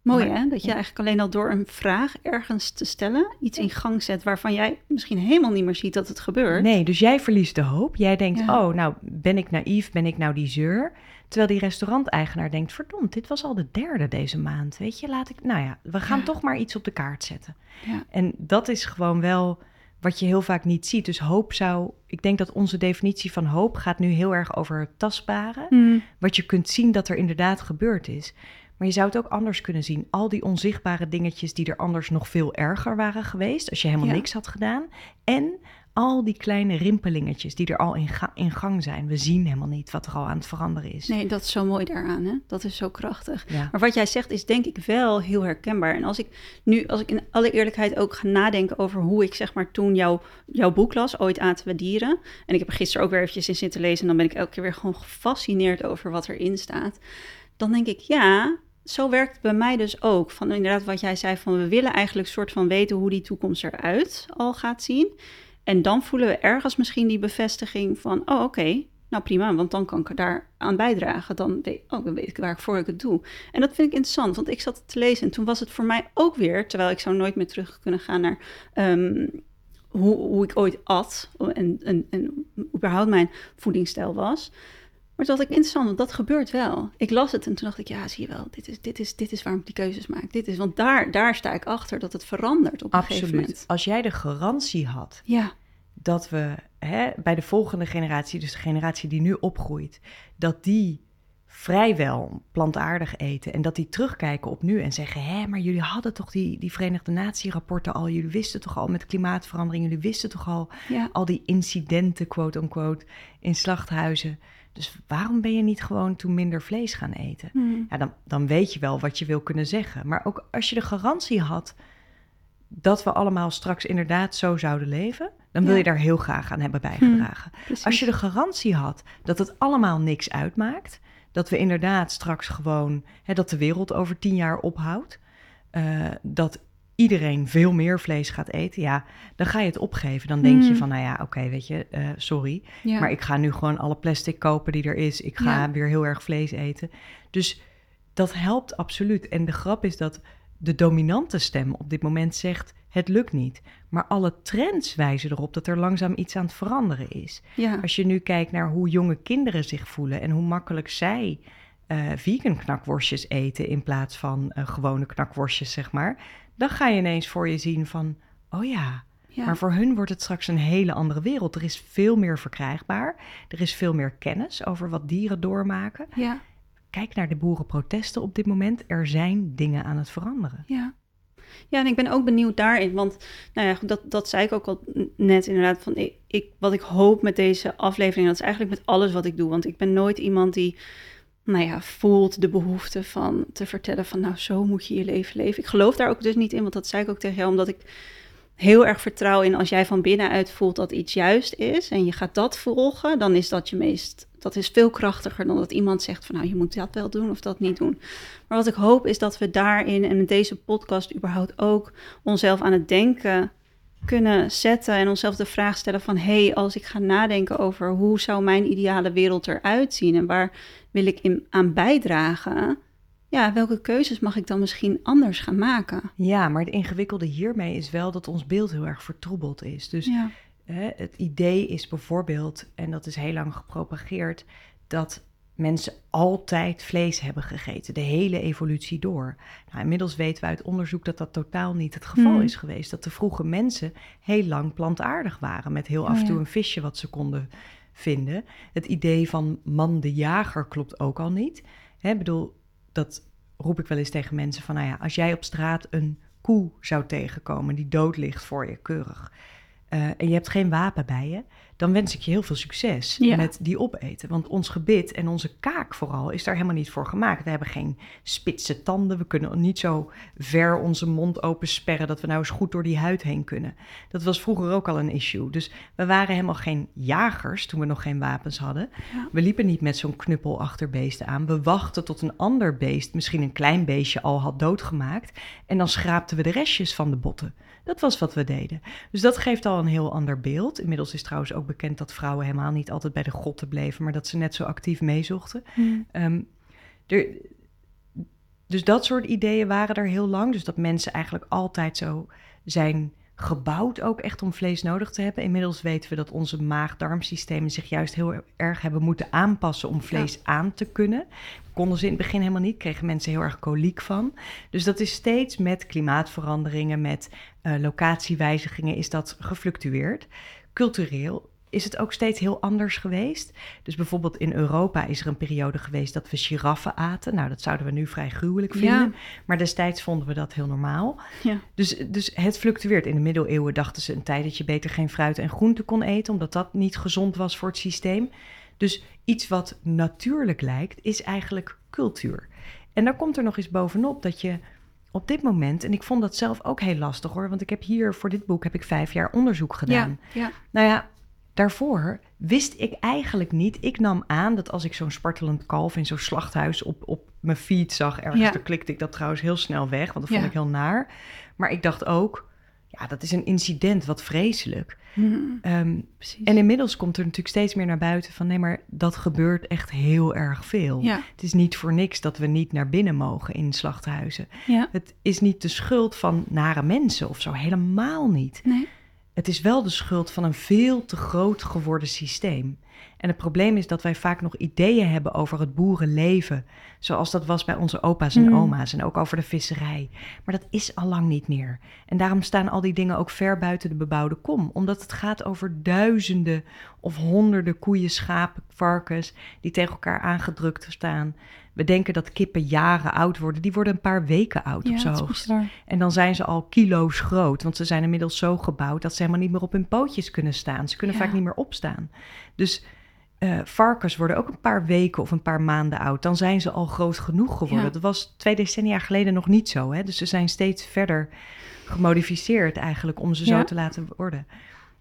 Mooi Maar- hè, dat je ja. eigenlijk alleen al door een vraag ergens te stellen, iets in gang zet waarvan jij misschien helemaal niet meer ziet dat het gebeurt. Nee, dus jij verliest de hoop. Jij denkt, Ja. oh, nou ben ik naïef, ben ik nou die zeur? Terwijl die restauranteigenaar denkt, verdomd, dit was al de derde deze maand. Weet je, laat ik, nou ja, we gaan Ja. toch maar iets op de kaart zetten. Ja. En dat is gewoon wel wat je heel vaak niet ziet. Dus hoop zou, ik denk dat onze definitie van hoop gaat nu heel erg over het tastbare. Hmm. Wat je kunt zien dat er inderdaad gebeurd is. Maar je zou het ook anders kunnen zien. Al die onzichtbare dingetjes die er anders nog veel erger waren geweest. Als je helemaal Ja. niks had gedaan. En al die kleine rimpelingetjes die er al in, ga- in gang zijn. We zien helemaal niet wat er al aan het veranderen is. Nee, dat is zo mooi daaraan, hè? Dat is zo krachtig. Ja. Maar wat jij zegt is denk ik wel heel herkenbaar. En als ik nu, als ik in alle eerlijkheid ook ga nadenken over hoe ik zeg maar toen jouw, jouw boek las, Ooit aten we dieren. En ik heb er gisteren ook weer eventjes in zitten lezen. En dan ben ik elke keer weer gewoon gefascineerd over wat erin staat. Dan denk ik, ja, zo werkt het bij mij dus ook. Van inderdaad wat jij zei, van we willen eigenlijk soort van weten hoe die toekomst eruit al gaat zien. En dan voelen we ergens misschien die bevestiging van, oh oké, nou prima, want dan kan ik er daar aan bijdragen. Dan weet, oh, dan weet ik waarvoor ik het doe. En dat vind ik interessant, want ik zat het te lezen en toen was het voor mij ook weer, terwijl ik zou nooit meer terug kunnen gaan naar ehm, hoe, hoe ik ooit at en, en, en überhaupt mijn voedingsstijl was. Maar dat ik interessant, want dat gebeurt wel. Ik las het en toen dacht ik, ja, zie je wel, dit is, dit is, dit is waarom ik die keuzes maak. Dit is, want daar, daar sta ik achter dat het verandert op een gegeven Absoluut. moment. Als jij de garantie had Ja, dat we hè, bij de volgende generatie, dus de generatie die nu opgroeit, dat die vrijwel plantaardig eten en dat die terugkijken op nu en zeggen: hé, maar jullie hadden toch die, die Verenigde Natie-rapporten al, jullie wisten toch al met klimaatverandering, jullie wisten toch al ja, al die incidenten, quote-unquote, in slachthuizen. Dus waarom ben je niet gewoon toen minder vlees gaan eten? Hmm. Ja, dan, dan weet je wel wat je wil kunnen zeggen. Maar ook als je de garantie had dat we allemaal straks inderdaad zo zouden leven, dan wil Ja. je daar heel graag aan hebben bijgedragen. precies. Als je de garantie had dat het allemaal niks uitmaakt, dat we inderdaad straks gewoon, hè, dat de wereld over tien jaar ophoudt, eh, dat iedereen veel meer vlees gaat eten, ja, dan ga je het opgeven. Dan denk je Hmm. van, nou ja, oké, weet je, eh, sorry, ja. maar ik ga nu gewoon alle plastic kopen die er is. Ik ga Ja. weer heel erg vlees eten. Dus dat helpt absoluut. En de grap is dat de dominante stem op dit moment zegt: het lukt niet. Maar alle trends wijzen erop dat er langzaam iets aan het veranderen is. ja. Als je nu kijkt naar hoe jonge kinderen zich voelen en hoe makkelijk zij eh, vegan knakworstjes eten in plaats van eh, gewone knakworstjes, zeg maar, dan ga je ineens voor je zien van: oh ja, ja. maar voor hun wordt het straks een hele andere wereld. Er is veel meer verkrijgbaar. Er is veel meer kennis over wat dieren doormaken. ja. Kijk naar de boerenprotesten op dit moment. Er zijn dingen aan het veranderen. Ja. Ja, en ik ben ook benieuwd daarin, want nou ja, dat, dat zei ik ook al net inderdaad, van ik, ik, wat ik hoop met deze aflevering, dat is eigenlijk met alles wat ik doe, want ik ben nooit iemand die, nou ja, voelt de behoefte van te vertellen van, nou, zo moet je je leven leven. Ik geloof daar ook dus niet in, want dat zei ik ook tegen jou, omdat ik heel erg vertrouw in als jij van binnenuit voelt dat iets juist is en je gaat dat volgen, dan is dat je meest, dat is veel krachtiger dan dat iemand zegt van, nou, je moet dat wel doen of dat niet doen. Maar wat ik hoop is dat we daarin en met deze podcast überhaupt ook onszelf aan het denken kunnen zetten en onszelf de vraag stellen van hé, hey, als ik ga nadenken over hoe zou mijn ideale wereld eruit zien en waar wil ik in, aan bijdragen, ja, welke keuzes mag ik dan misschien anders gaan maken? Ja, maar het ingewikkelde hiermee is wel dat ons beeld heel erg vertroebeld is. Dus Ja, hè, het idee is bijvoorbeeld, en dat is heel lang gepropageerd, dat mensen altijd vlees hebben gegeten, de hele evolutie door. Nou, inmiddels weten we uit onderzoek dat dat totaal niet het geval Hmm. is geweest. Dat de vroege mensen heel lang plantaardig waren, met heel Oh, af en toe ja. een visje wat ze konden vinden. Het idee van man de jager klopt ook al niet. Hè, ik bedoel, dat roep ik wel eens tegen mensen van, nou ja, als jij op straat een koe zou tegenkomen die dood ligt voor je, keurig, eh, en je hebt geen wapen bij je, dan wens ik je heel veel succes Ja. met die opeten. Want ons gebit en onze kaak vooral is daar helemaal niet voor gemaakt. We hebben geen spitse tanden, we kunnen niet zo ver onze mond open sperren dat we nou eens goed door die huid heen kunnen. Dat was vroeger ook al een issue. Dus we waren helemaal geen jagers toen we nog geen wapens hadden. Ja. We liepen niet met zo'n knuppel achter beesten aan. We wachten tot een ander beest, misschien een klein beestje, al had doodgemaakt. En dan schraapten we de restjes van de botten. Dat was wat we deden. Dus dat geeft al een heel ander beeld. Inmiddels is trouwens ook bekend dat vrouwen helemaal niet altijd bij de grotten bleven, maar dat ze net zo actief meezochten. Hmm. Ehm, er, dus dat soort ideeën waren er heel lang. Dus dat mensen eigenlijk altijd zo zijn gebouwd ook echt om vlees nodig te hebben. Inmiddels weten we dat onze maag-darmsystemen zich juist heel erg hebben moeten aanpassen om vlees aan te kunnen. Konden ze in het begin helemaal niet, kregen mensen heel erg koliek van. Dus dat is steeds met klimaatveranderingen, met uh, locatiewijzigingen, is dat gefluctueerd. Cultureel is het ook steeds heel anders geweest. Dus bijvoorbeeld in Europa is er een periode geweest dat we giraffen aten. Nou, dat zouden we nu vrij gruwelijk vinden. Maar destijds vonden we dat heel normaal. Ja. Dus, dus het fluctueert. In de middeleeuwen dachten ze een tijd dat je beter geen fruit en groente kon eten, omdat dat niet gezond was voor het systeem. Dus iets wat natuurlijk lijkt, is eigenlijk cultuur. En dan komt er nog eens bovenop dat je op dit moment, en ik vond dat zelf ook heel lastig hoor, want ik heb hier voor dit boek heb ik vijf jaar onderzoek gedaan. Ja, ja. Nou ja, daarvoor wist ik eigenlijk niet. Ik nam aan dat als ik zo'n spartelend kalf in zo'n slachthuis op, op mijn feed zag ergens, dan klikte ik dat trouwens heel snel weg, want dat vond ik heel naar. Maar ik dacht ook, ja, dat is een incident, wat vreselijk. Mm, um, en inmiddels komt er natuurlijk steeds meer naar buiten van nee, maar dat gebeurt echt heel erg veel. Het is niet voor niks dat we niet naar binnen mogen in slachthuizen. Ja. Het is niet de schuld van nare mensen of zo, helemaal niet. Nee. Het is wel de schuld van een veel te groot geworden systeem. En het probleem is dat wij vaak nog ideeën hebben over het boerenleven, zoals dat was bij onze opa's en mm. oma's en ook over de visserij. Maar dat is al lang niet meer. En daarom staan al die dingen ook ver buiten de bebouwde kom, omdat het gaat over duizenden of honderden koeien, schapen, varkens die tegen elkaar aangedrukt staan. We denken dat kippen jaren oud worden. Die worden een paar weken oud ja, op zijn hoogst. En dan zijn ze al kilo's groot. Want ze zijn inmiddels zo gebouwd dat ze helemaal niet meer op hun pootjes kunnen staan. Ze kunnen vaak niet meer opstaan. Dus uh, varkens worden ook een paar weken of een paar maanden oud. Dan zijn ze al groot genoeg geworden. Dat was twee decennia geleden nog niet zo. Hè? Dus ze zijn steeds verder gemodificeerd eigenlijk om ze zo te laten worden.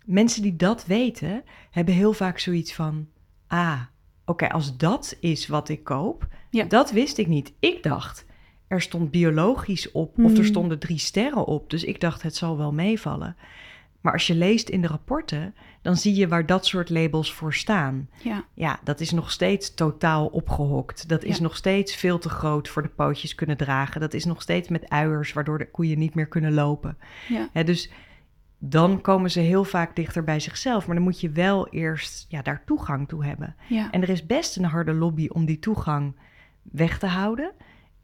Mensen die dat weten, hebben heel vaak zoiets van... Ah, oké, als dat is wat ik koop, dat wist ik niet. Ik dacht, er stond biologisch op of er hmm. stonden drie sterren op. Dus ik dacht, het zal wel meevallen. Maar als je leest in de rapporten, dan zie je waar dat soort labels voor staan. Ja, ja dat is nog steeds totaal opgehokt. Dat is nog steeds veel te groot voor de pootjes kunnen dragen. Dat is nog steeds met uiers, waardoor de koeien niet meer kunnen lopen. Ja. dus dan komen ze heel vaak dichter bij zichzelf. Maar dan moet je wel eerst ja, daar toegang toe hebben. Ja. En er is best een harde lobby om die toegang weg te houden.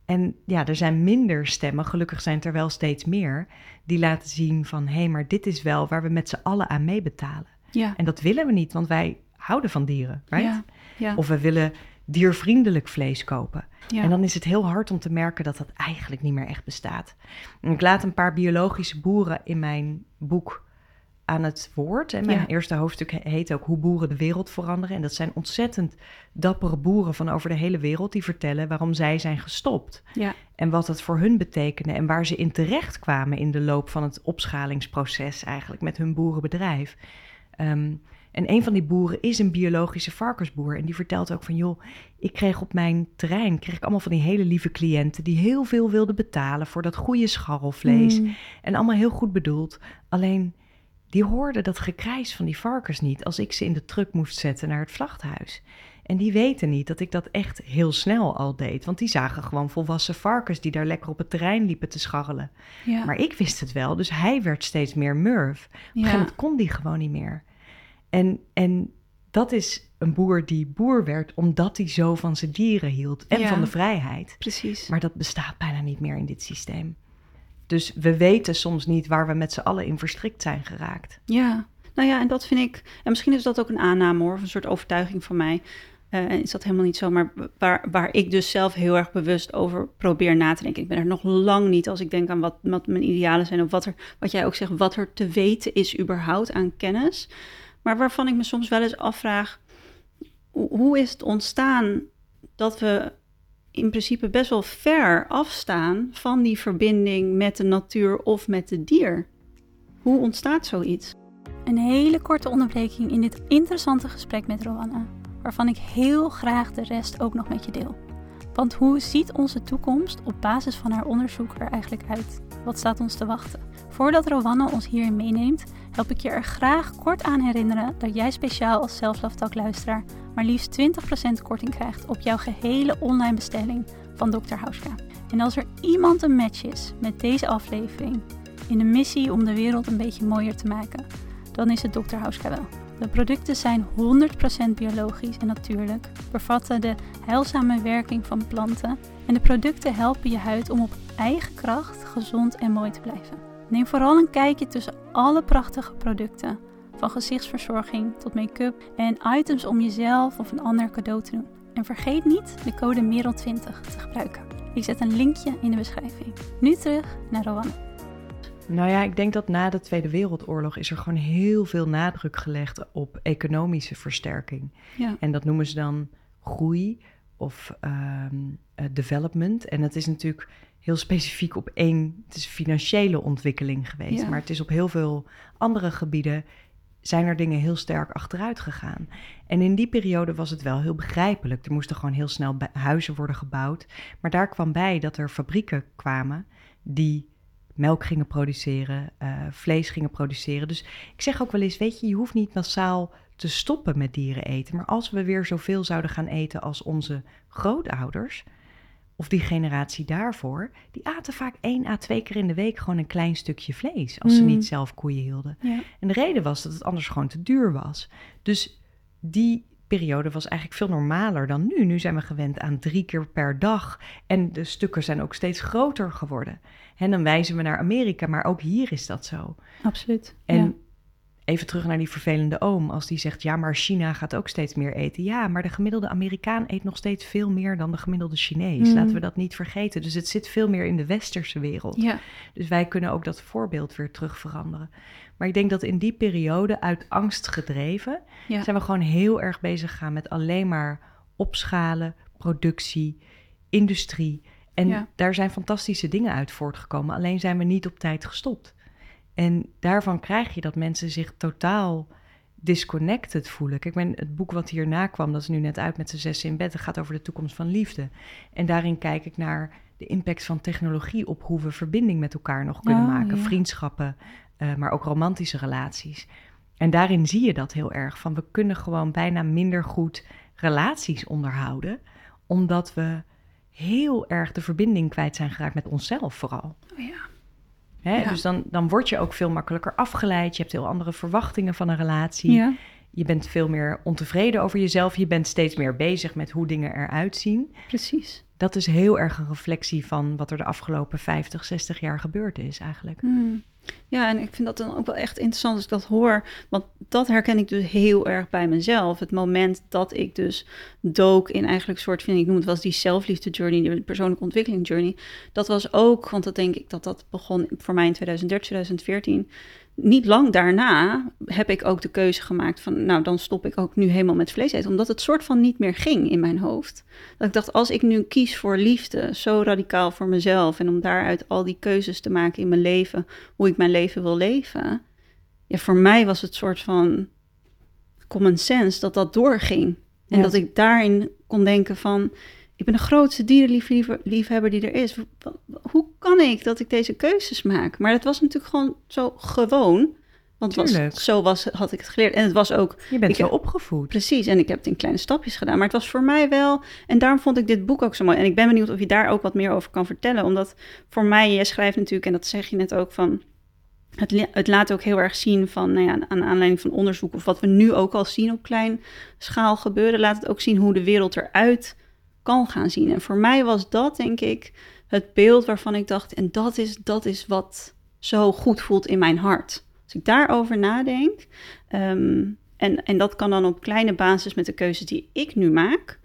En ja, er zijn minder stemmen, gelukkig zijn er wel steeds meer, die laten zien van hé, hey, maar dit is wel waar we met z'n allen aan meebetalen. Ja. En dat willen we niet, want wij houden van dieren, right? Ja. Ja. Of we willen diervriendelijk vlees kopen. Ja. En dan is het heel hard om te merken dat dat eigenlijk niet meer echt bestaat. En ik laat een paar biologische boeren in mijn boek aan het woord. En mijn eerste hoofdstuk heet ook Hoe boeren de wereld veranderen. En dat zijn ontzettend dappere boeren van over de hele wereld die vertellen waarom zij zijn gestopt. Ja. En wat het voor hun betekende en waar ze in terecht kwamen in de loop van het opschalingsproces eigenlijk met hun boerenbedrijf. Ehm, en een van die boeren is een biologische varkensboer. En die vertelt ook van, joh, ik kreeg op mijn terrein kreeg ik allemaal van die hele lieve cliënten die heel veel wilden betalen voor dat goede scharrelvlees. Mm. En allemaal heel goed bedoeld. Alleen die hoorden dat gekrijs van die varkens niet als ik ze in de truck moest zetten naar het slachthuis. En die weten niet dat ik dat echt heel snel al deed. Want die zagen gewoon volwassen varkens die daar lekker op het terrein liepen te scharrelen. Ja. Maar ik wist het wel, dus hij werd steeds meer murf. Op een gegeven moment kon die gewoon niet meer. En, en dat is een boer die boer werd omdat hij zo van zijn dieren hield en van de vrijheid. Precies. Maar dat bestaat bijna niet meer in dit systeem. Dus we weten soms niet waar we met z'n allen in verstrikt zijn geraakt. Ja, nou ja, en dat vind ik. En misschien is dat ook een aanname hoor, of een soort overtuiging van mij. Uh, is dat helemaal niet zo, maar waar, waar ik dus zelf heel erg bewust over probeer na te denken. Ik ben er nog lang niet als ik denk aan wat, wat mijn idealen zijn, of wat, er, wat jij ook zegt, wat er te weten is überhaupt aan kennis. Maar waarvan ik me soms wel eens afvraag, hoe is het ontstaan dat we in principe best wel ver afstaan van die verbinding met de natuur of met het dier. Hoe ontstaat zoiets? Een hele korte onderbreking in dit interessante gesprek met Rowanna, waarvan ik heel graag de rest ook nog met je deel. Want hoe ziet onze toekomst op basis van haar onderzoek er eigenlijk uit? Wat staat ons te wachten? Voordat Rowanna ons hierin meeneemt, help ik je er graag kort aan herinneren dat jij speciaal als Self luisteraar maar liefst 20% korting krijgt op jouw gehele online bestelling van Dr. Hauska. En als er iemand een match is met deze aflevering, in de missie om de wereld een beetje mooier te maken, dan is het Dr. Hauska wel. De producten zijn 100% biologisch en natuurlijk, bevatten de heilzame werking van planten en de producten helpen je huid om op eigen kracht gezond en mooi te blijven. Neem vooral een kijkje tussen alle prachtige producten, van gezichtsverzorging tot make-up en items om jezelf of een ander cadeau te doen. En vergeet niet de code MEREL20 te gebruiken. Ik zet een linkje in de beschrijving. Nu terug naar Rowan. Nou ja, ik denk dat na de Tweede Wereldoorlog is er gewoon heel veel nadruk gelegd op economische versterking. Ja. En dat noemen ze dan groei of ehm, eh, development. En dat is natuurlijk heel specifiek op één, het is financiële ontwikkeling geweest. Ja. Maar het is op heel veel andere gebieden zijn er dingen heel sterk achteruit gegaan. En in die periode was het wel heel begrijpelijk. Er moesten gewoon heel snel huizen worden gebouwd. Maar daar kwam bij dat er fabrieken kwamen die melk gingen produceren, eh, vlees gingen produceren. Dus ik zeg ook wel eens, weet je, je hoeft niet massaal te stoppen met dieren eten. Maar als we weer zoveel zouden gaan eten als onze grootouders, of die generatie daarvoor, die aten vaak één à twee keer in de week gewoon een klein stukje vlees. Als ze Mm. niet zelf koeien hielden. Ja. En de reden was dat het anders gewoon te duur was. Dus die periode was eigenlijk veel normaler dan nu. Nu zijn we gewend aan drie keer per dag. En de stukken zijn ook steeds groter geworden. En dan wijzen we naar Amerika, maar ook hier is dat zo. Absoluut. En ja. Even terug naar die vervelende oom. Als die zegt, ja, maar China gaat ook steeds meer eten. Ja, maar de gemiddelde Amerikaan eet nog steeds veel meer dan de gemiddelde Chinees. Mm. Laten we dat niet vergeten. Dus het zit veel meer in de westerse wereld. ja. Dus wij kunnen ook dat voorbeeld weer terug veranderen. Maar ik denk dat in die periode, uit angst gedreven, Ja. zijn we gewoon heel erg bezig gegaan met alleen maar opschalen, productie, industrie. En Ja. daar zijn fantastische dingen uit voortgekomen. Alleen zijn we niet op tijd gestopt. En daarvan krijg je dat mensen zich totaal disconnected voelen. Kijk, mijn, het boek wat hierna kwam, dat is nu net uit met z'n zessen in bed. Dat gaat over de toekomst van liefde. En daarin kijk ik naar de impact van technologie op hoe we verbinding met elkaar nog kunnen Oh, maken. ja. Vriendschappen, eh, maar ook romantische relaties. En daarin zie je dat heel erg. Van we kunnen gewoon bijna minder goed relaties onderhouden. Omdat we heel erg de verbinding kwijt zijn geraakt met onszelf vooral. Oh ja. Hè? Ja. Dus dan, dan word je ook veel makkelijker afgeleid. Je hebt heel andere verwachtingen van een relatie. Ja. Je bent veel meer ontevreden over jezelf. Je bent steeds meer bezig met hoe dingen eruit zien. Precies. Dat is heel erg een reflectie van wat er de afgelopen 50, 60 jaar gebeurd is eigenlijk. Hmm. Ja, en ik vind dat dan ook wel echt interessant als ik dat hoor. Want dat herken ik dus heel erg bij mezelf. Het moment dat ik dus dook in eigenlijk een soort, vind ik noem het eens die zelfliefde journey, die persoonlijke ontwikkeling journey. Dat was ook, want dat denk ik dat dat begon voor mij in 2013, 2014. Niet lang daarna heb ik ook de keuze gemaakt van, nou dan stop ik ook nu helemaal met vlees eten. Omdat het soort van niet meer ging in mijn hoofd. Dat ik dacht, als ik nu kies voor liefde, zo radicaal voor mezelf. En om daaruit al die keuzes te maken in mijn leven, hoe ik mijn leven wil leven. Ja, voor mij was het soort van common sense dat dat doorging. En Ja. dat ik daarin kon denken van, ik ben de grootste dierenliefhebber die er is. Hoe kan ik dat ik deze keuzes maak? Maar het was natuurlijk gewoon zo gewoon. Want was, zo was, had ik het geleerd. En het was ook Je bent Ik zo opgevoed. Precies, en ik heb het in kleine stapjes gedaan. Maar het was voor mij wel, en daarom vond ik dit boek ook zo mooi. En ik ben benieuwd of je daar ook wat meer over kan vertellen. Omdat voor mij, je schrijft natuurlijk, en dat zeg je net ook van. Het, het laat ook heel erg zien van, nou ja, aan aanleiding van onderzoek, of wat we nu ook al zien op klein schaal gebeuren, laat het ook zien hoe de wereld eruit kan gaan zien. En voor mij was dat, denk ik, het beeld waarvan ik dacht, en dat is, dat is wat zo goed voelt in mijn hart. Als ik daarover nadenk, ehm, en, en dat kan dan op kleine basis met de keuzes die ik nu maak.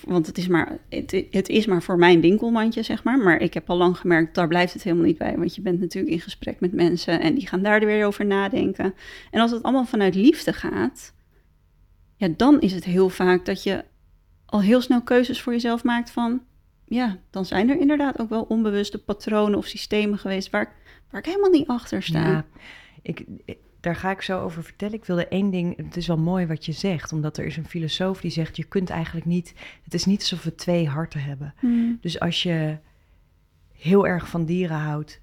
Want het is, maar, het, het is maar voor mijn winkelmandje, zeg maar. Maar ik heb al lang gemerkt, daar blijft het helemaal niet bij. Want je bent natuurlijk in gesprek met mensen en die gaan daar weer over nadenken. En als het allemaal vanuit liefde gaat, ja, dan is het heel vaak dat je al heel snel keuzes voor jezelf maakt van... Ja, dan zijn er inderdaad ook wel onbewuste patronen of systemen geweest waar, ik- waar ik helemaal niet achter sta. Ja, ik, ik- daar ga ik zo over vertellen. Ik wilde één ding, het is wel mooi wat je zegt, omdat er is een filosoof die zegt, je kunt eigenlijk niet, het is niet alsof we twee harten hebben. Hmm. Dus als je heel erg van dieren houdt,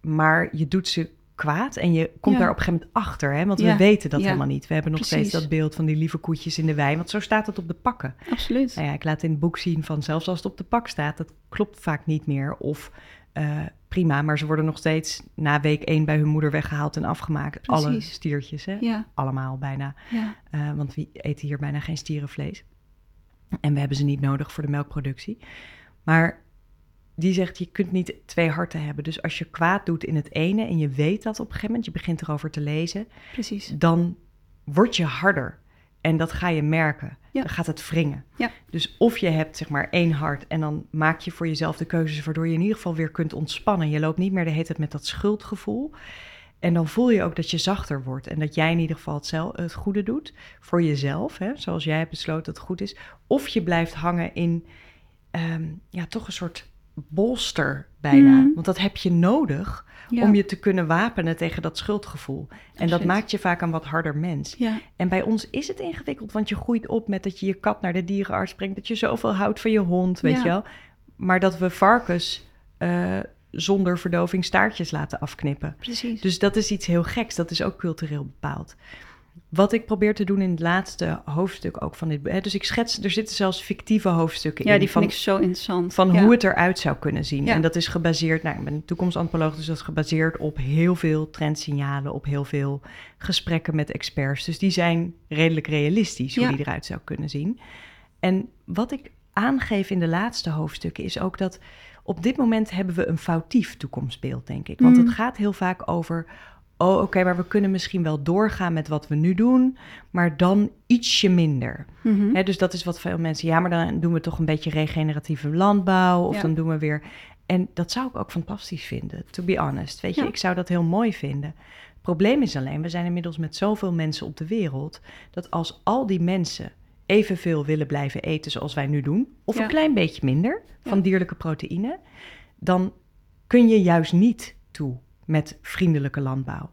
maar je doet ze kwaad. En je komt Ja. daar op een gegeven moment achter, hè? want Ja, we weten dat ja, helemaal niet. We hebben nog precies. steeds dat beeld van die lieve koetjes in de wei, want zo staat het op de pakken. Absoluut. Nou ja, ik laat in het boek zien van zelfs als het op de pak staat, dat klopt vaak niet meer. Of eh, prima, maar ze worden nog steeds na week één bij hun moeder weggehaald en afgemaakt. Alle stiertjes, hè? Allemaal bijna. ja, Eh, want we eten hier bijna geen stierenvlees. En we hebben ze niet nodig voor de melkproductie. Maar die zegt, je kunt niet twee harten hebben. Dus als je kwaad doet in het ene en je weet dat op een gegeven moment, je begint erover te lezen, precies. dan word je harder. En dat ga je merken. Ja. Dan gaat het wringen. Ja. Dus of je hebt zeg maar één hart en dan maak je voor jezelf de keuzes waardoor je in ieder geval weer kunt ontspannen. Je loopt niet meer de hele tijd met dat schuldgevoel. En dan voel je ook dat je zachter wordt en dat jij in ieder geval het, het goede doet voor jezelf, hè, zoals jij hebt besloten dat het goed is. Of je blijft hangen in ehm, ja, toch een soort bolster bijna. Mhm. Want dat heb je nodig Ja. om je te kunnen wapenen tegen dat schuldgevoel. En dat maakt je vaak een wat harder mens. Ja, En bij ons is het ingewikkeld, want je groeit op met dat je je kat naar de dierenarts brengt, dat je zoveel houdt van je hond, weet Ja. je wel. Maar dat we varkens eh, zonder verdoving staartjes laten afknippen. precies. Dus dat is iets heel geks, dat is ook cultureel bepaald. Wat ik probeer te doen in het laatste hoofdstuk ook van dit hè, Dus ik schets, er zitten zelfs fictieve hoofdstukken ja, in. die van, vind ik zo interessant. van ja. hoe het eruit zou kunnen zien. Ja. En dat is gebaseerd, nou, ik ben toekomstantropoloog, dus dat is gebaseerd op heel veel trendsignalen, op heel veel gesprekken met experts. Dus die zijn redelijk realistisch, hoe Ja. die eruit zou kunnen zien. En wat ik aangeef in de laatste hoofdstukken is ook dat op dit moment hebben we een foutief toekomstbeeld, denk ik. Want Mm. het gaat heel vaak over, oh oké, maar we kunnen misschien wel doorgaan met wat we nu doen, maar dan ietsje minder. Mhm. Dus dat is wat veel mensen, ja, maar dan doen we toch een beetje regeneratieve landbouw of Ja. dan doen we weer. En dat zou ik ook fantastisch vinden, to be honest. Weet je, Ja. ik zou dat heel mooi vinden. Het probleem is alleen, we zijn inmiddels met zoveel mensen op de wereld, dat als al die mensen evenveel willen blijven eten zoals wij nu doen, of Ja. een klein beetje minder van dierlijke proteïne, dan kun je juist niet toe met vriendelijke landbouw.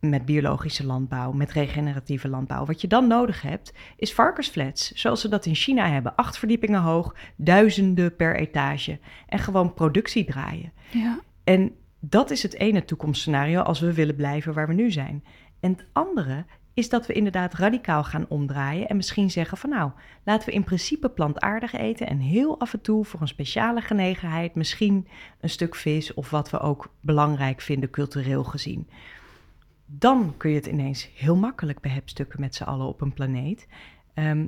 Met biologische landbouw, met regeneratieve landbouw. Wat je dan nodig hebt, is varkensflats. Zoals ze dat in China hebben. Acht verdiepingen hoog, duizenden per etage. En gewoon productie draaien. Ja, En dat is het ene toekomstscenario als we willen blijven waar we nu zijn. En het andere is dat we inderdaad radicaal gaan omdraaien en misschien zeggen van nou, laten we in principe plantaardig eten en heel af en toe voor een speciale genegenheid misschien een stuk vis of wat we ook belangrijk vinden cultureel gezien. Dan kun je het ineens heel makkelijk behepstukken met z'n allen op een planeet. Ehm,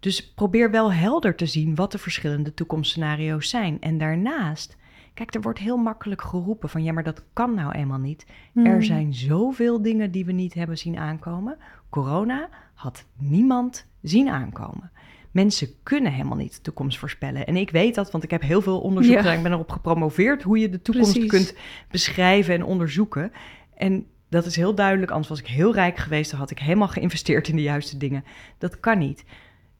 dus probeer wel helder te zien wat de verschillende toekomstscenario's zijn. En daarnaast, kijk, er wordt heel makkelijk geroepen van ja, maar dat kan nou eenmaal niet. Mhm. Er zijn zoveel dingen die we niet hebben zien aankomen. Corona had niemand zien aankomen. Mensen kunnen helemaal niet de toekomst voorspellen. En ik weet dat, want ik heb heel veel onderzoek Ja. gedaan. Ik ben erop gepromoveerd hoe je de toekomst Precies. kunt beschrijven en onderzoeken. En dat is heel duidelijk, anders was ik heel rijk geweest. Dan had ik helemaal geïnvesteerd in de juiste dingen. Dat kan niet.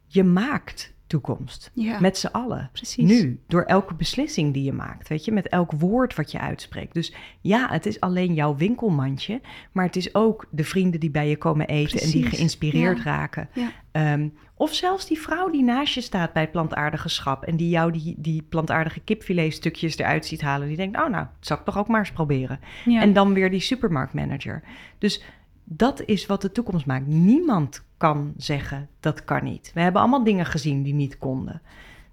Je maakt toekomst. ja. Met z'n allen. precies. Nu, door elke beslissing die je maakt, weet je, met elk woord wat je uitspreekt. Dus ja, het is alleen jouw winkelmandje, maar het is ook de vrienden die bij je komen eten en die geïnspireerd ja. raken. Ja. Ehm, of zelfs die vrouw die naast je staat bij het plantaardige schap en die jou die, die plantaardige kipfiletstukjes eruit ziet halen. Die denkt, oh nou, dat zou ik toch ook maar eens proberen. En dan weer die supermarktmanager. Dus dat is wat de toekomst maakt. Niemand kan zeggen dat kan niet. We hebben allemaal dingen gezien die niet konden.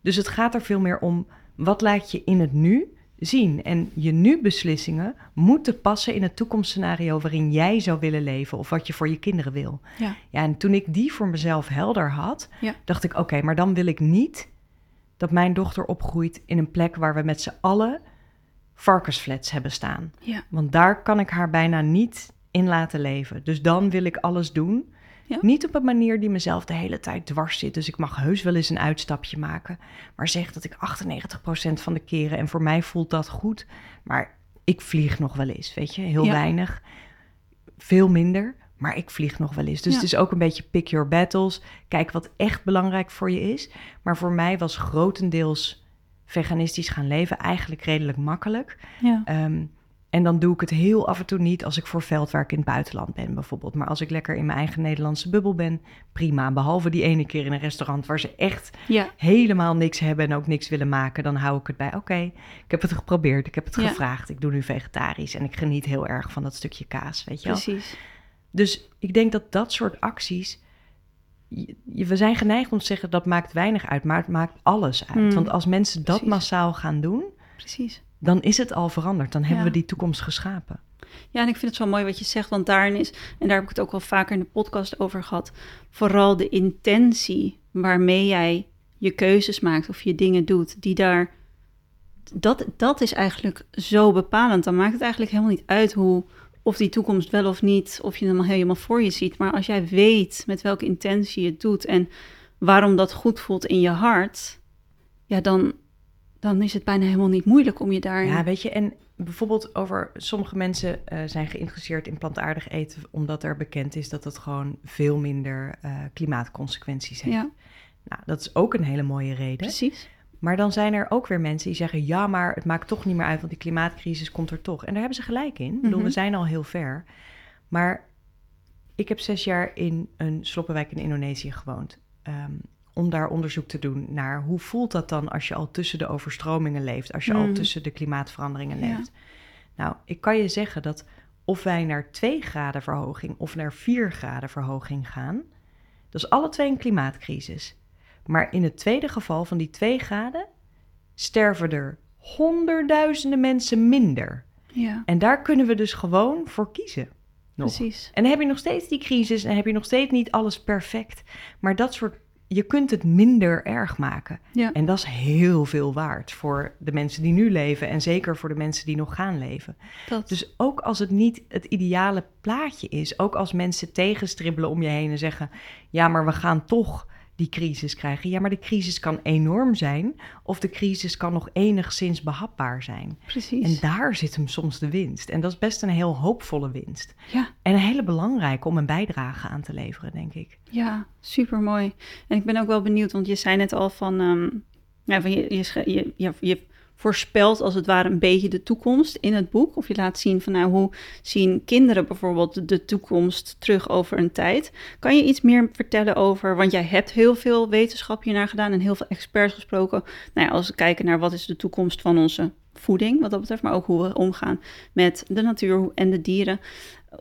Dus het gaat er veel meer om wat laat je in het nu zien. En je nu-beslissingen moeten passen in het toekomstscenario waarin jij zou willen leven of wat je voor je kinderen wil. Ja. Ja, en toen ik die voor mezelf helder had, Ja. dacht ik: oké, maar dan wil ik niet dat mijn dochter opgroeit in een plek waar we met z'n allen varkensflats hebben staan. Ja. Want daar kan ik haar bijna niet in laten leven. Dus dan wil ik alles doen. Ja. Niet op een manier die mezelf de hele tijd dwars zit. Dus ik mag heus wel eens een uitstapje maken. Maar zeg dat ik 98% van de keren, en voor mij voelt dat goed. Maar ik vlieg nog wel eens, weet je, heel Ja. weinig. Veel minder, maar ik vlieg nog wel eens. Dus Ja. het is ook een beetje pick your battles. Kijk wat echt belangrijk voor je is. Maar voor mij was grotendeels veganistisch gaan leven eigenlijk redelijk makkelijk. Ja. Ehm, En dan doe ik het heel af en toe niet als ik voor veldwerk in het buitenland ben, bijvoorbeeld. Maar als ik lekker in mijn eigen Nederlandse bubbel ben, prima. Behalve die ene keer in een restaurant waar ze echt Ja, helemaal niks hebben en ook niks willen maken, dan hou ik het bij. Oké, ik heb het geprobeerd, ik heb het Ja. gevraagd, ik doe nu vegetarisch en ik geniet heel erg van dat stukje kaas, weet je wel. precies. Dus ik denk dat dat soort acties. We zijn geneigd om te zeggen dat maakt weinig uit, maar het maakt alles uit. Mm, Want als mensen dat precies. massaal gaan doen, Precies. Dan is het al veranderd. Dan hebben Ja. we die toekomst geschapen. Ja, en ik vind het zo mooi wat je zegt, want daarin is, en daar heb ik het ook wel vaker in de podcast over gehad, vooral de intentie waarmee jij je keuzes maakt of je dingen doet, die daar, dat, dat is eigenlijk zo bepalend. Dan maakt het eigenlijk helemaal niet uit hoe, of die toekomst wel of niet, of je hem al helemaal voor je ziet. Maar als jij weet met welke intentie je het doet en waarom dat goed voelt in je hart, ja, dan, dan is het bijna helemaal niet moeilijk om je daarin... Ja, weet je, en bijvoorbeeld over sommige mensen eh, zijn geïnteresseerd in plantaardig eten, omdat er bekend is dat het gewoon veel minder eh, klimaatconsequenties heeft. ja Nou, dat is ook een hele mooie reden. precies. Maar dan zijn er ook weer mensen die zeggen: ja, maar het maakt toch niet meer uit, want die klimaatcrisis komt er toch. En daar hebben ze gelijk in. Ik bedoel, Mhm. we zijn al heel ver. Maar ik heb zes jaar in een sloppenwijk in Indonesië gewoond. ehm, om daar onderzoek te doen naar hoe voelt dat dan als je al tussen de overstromingen leeft, als je al Mhm. tussen de klimaatveranderingen Ja. leeft. Nou, ik kan je zeggen dat of wij naar 2 graden verhoging of naar 4 graden verhoging gaan, dat is alle twee een klimaatcrisis. Maar in het tweede geval van die 2 graden sterven er honderdduizenden mensen minder. Ja, En daar kunnen we dus gewoon voor kiezen. Nog. precies. En dan heb je nog steeds die crisis en heb je nog steeds niet alles perfect. Maar dat soort, je kunt het minder erg maken. Ja. En dat is heel veel waard voor de mensen die nu leven en zeker voor de mensen die nog gaan leven. Dat. Dus ook als het niet het ideale plaatje is, ook als mensen tegenstribbelen om je heen en zeggen: ja, maar we gaan toch die crisis krijgen. Ja, maar de crisis kan enorm zijn of de crisis kan nog enigszins behapbaar zijn. precies. En daar zit hem soms de winst. En dat is best een heel hoopvolle winst. Ja, En een hele belangrijke om een bijdrage aan te leveren, denk ik. ja, super mooi. En ik ben ook wel benieuwd, want je zei net al van, ehm, ja, van je, je, je, je voorspelt als het ware een beetje de toekomst in het boek. Of je laat zien van nou, hoe zien kinderen bijvoorbeeld de, toekomst terug over een tijd. Kan je iets meer vertellen over, want jij hebt heel veel wetenschap hiernaar gedaan en heel veel experts gesproken. Nou ja, als we kijken naar wat is de toekomst van onze voeding, wat dat betreft, maar ook hoe we omgaan met de natuur en de dieren.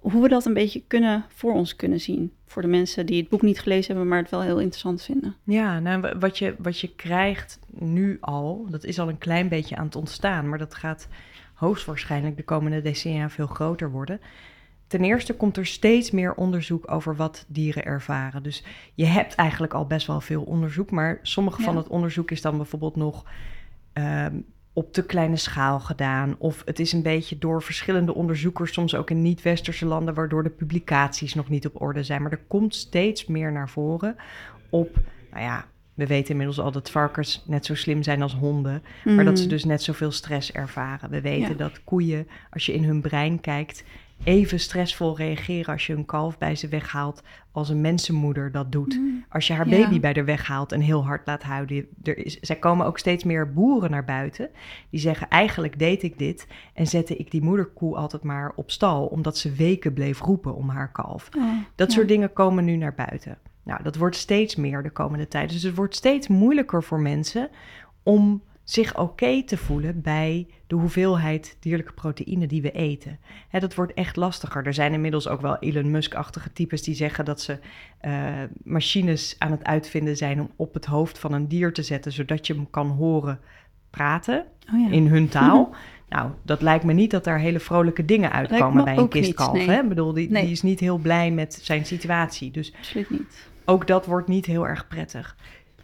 Hoe we dat een beetje kunnen voor ons kunnen zien. Voor de mensen die het boek niet gelezen hebben, maar het wel heel interessant vinden. Ja, nou, wa- wat je, wat je krijgt nu al, dat is al een klein beetje aan het ontstaan, maar dat gaat hoogstwaarschijnlijk de komende decennia veel groter worden. Ten eerste komt er steeds meer onderzoek over wat dieren ervaren. Dus je hebt eigenlijk al best wel veel onderzoek, maar sommige van het onderzoek is dan bijvoorbeeld nog ehm, op te kleine schaal gedaan. Of het is een beetje door verschillende onderzoekers, soms ook in niet-westerse landen, waardoor de publicaties nog niet op orde zijn. Maar er komt steeds meer naar voren op, nou ja, we weten inmiddels al dat varkens net zo slim zijn als honden, maar dat ze Mm. dus net zoveel stress ervaren. We weten Ja. dat koeien, als je in hun brein kijkt, even stressvol reageren als je een kalf bij ze weghaalt als een mensenmoeder dat doet. Mm. Als je haar Ja. baby bij haar weghaalt en heel hard laat huilen. Er is, zij komen ook steeds meer boeren naar buiten. Die zeggen, eigenlijk deed ik dit en zette ik die moederkoe altijd maar op stal. Omdat ze weken bleef roepen om haar kalf. Oh, Dat ja. soort dingen komen nu naar buiten. Nou, dat wordt steeds meer de komende tijd. Dus het wordt steeds moeilijker voor mensen om zich oké te voelen bij de hoeveelheid dierlijke proteïne die we eten. Hè, dat wordt echt lastiger. Er zijn inmiddels ook wel Elon Musk-achtige types die zeggen dat ze eh, machines aan het uitvinden zijn om op het hoofd van een dier te zetten, zodat je hem kan horen praten Oh, ja. in hun taal. <laughs> Nou, dat lijkt me niet dat daar hele vrolijke dingen uitkomen me bij een niet, kistkalf. nee. Hè? Ik bedoel, die, Nee. die is niet heel blij met zijn situatie. Dus Absoluut niet. ook dat wordt niet heel erg prettig.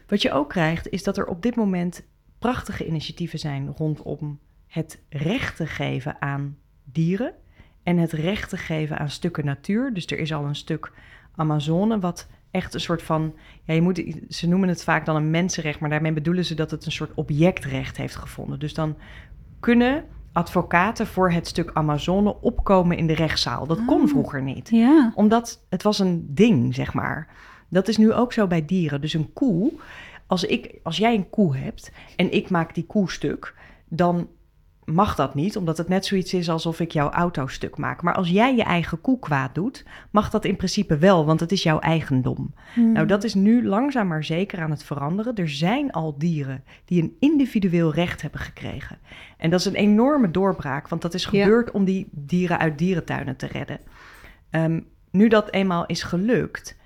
Wat je ook krijgt, is dat er op dit moment prachtige initiatieven zijn rondom het recht te geven aan dieren en het recht te geven aan stukken natuur. Dus er is al een stuk Amazone wat echt een soort van, ja, je moet, ze noemen het vaak dan een mensenrecht, maar daarmee bedoelen ze dat het een soort objectrecht heeft gevonden. Dus dan kunnen advocaten voor het stuk Amazone opkomen in de rechtszaal. Dat kon Ah. vroeger niet Ja. omdat het was een ding, zeg maar. Dat is nu ook zo bij dieren. Dus een koe, als, ik, als jij een koe hebt en ik maak die koe stuk, dan mag dat niet, omdat het net zoiets is alsof ik jouw auto stuk maak. Maar als jij je eigen koe kwaad doet, mag dat in principe wel, want het is jouw eigendom. Hmm. Nou, dat is nu langzaam maar zeker aan het veranderen. Er zijn al dieren die een individueel recht hebben gekregen. En dat is een enorme doorbraak, want dat is Ja. gebeurd om die dieren uit dierentuinen te redden. Ehm, nu dat eenmaal is gelukt,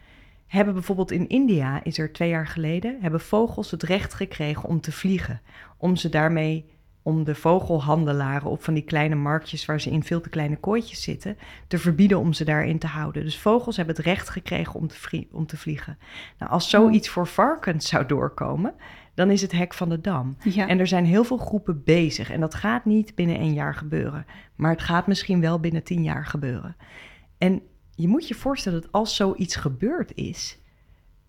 hebben bijvoorbeeld in India, is er twee jaar geleden, hebben vogels het recht gekregen om te vliegen. Om ze daarmee, om de vogelhandelaren op van die kleine marktjes waar ze in veel te kleine kooitjes zitten, te verbieden om ze daarin te houden. Dus vogels hebben het recht gekregen om te, om te vliegen. Nou, als zoiets voor varkens zou doorkomen, dan is het hek van de dam. ja. En er zijn heel veel groepen bezig. En dat gaat niet binnen één jaar gebeuren. Maar het gaat misschien wel binnen tien jaar gebeuren. En je moet je voorstellen dat als zoiets gebeurd is,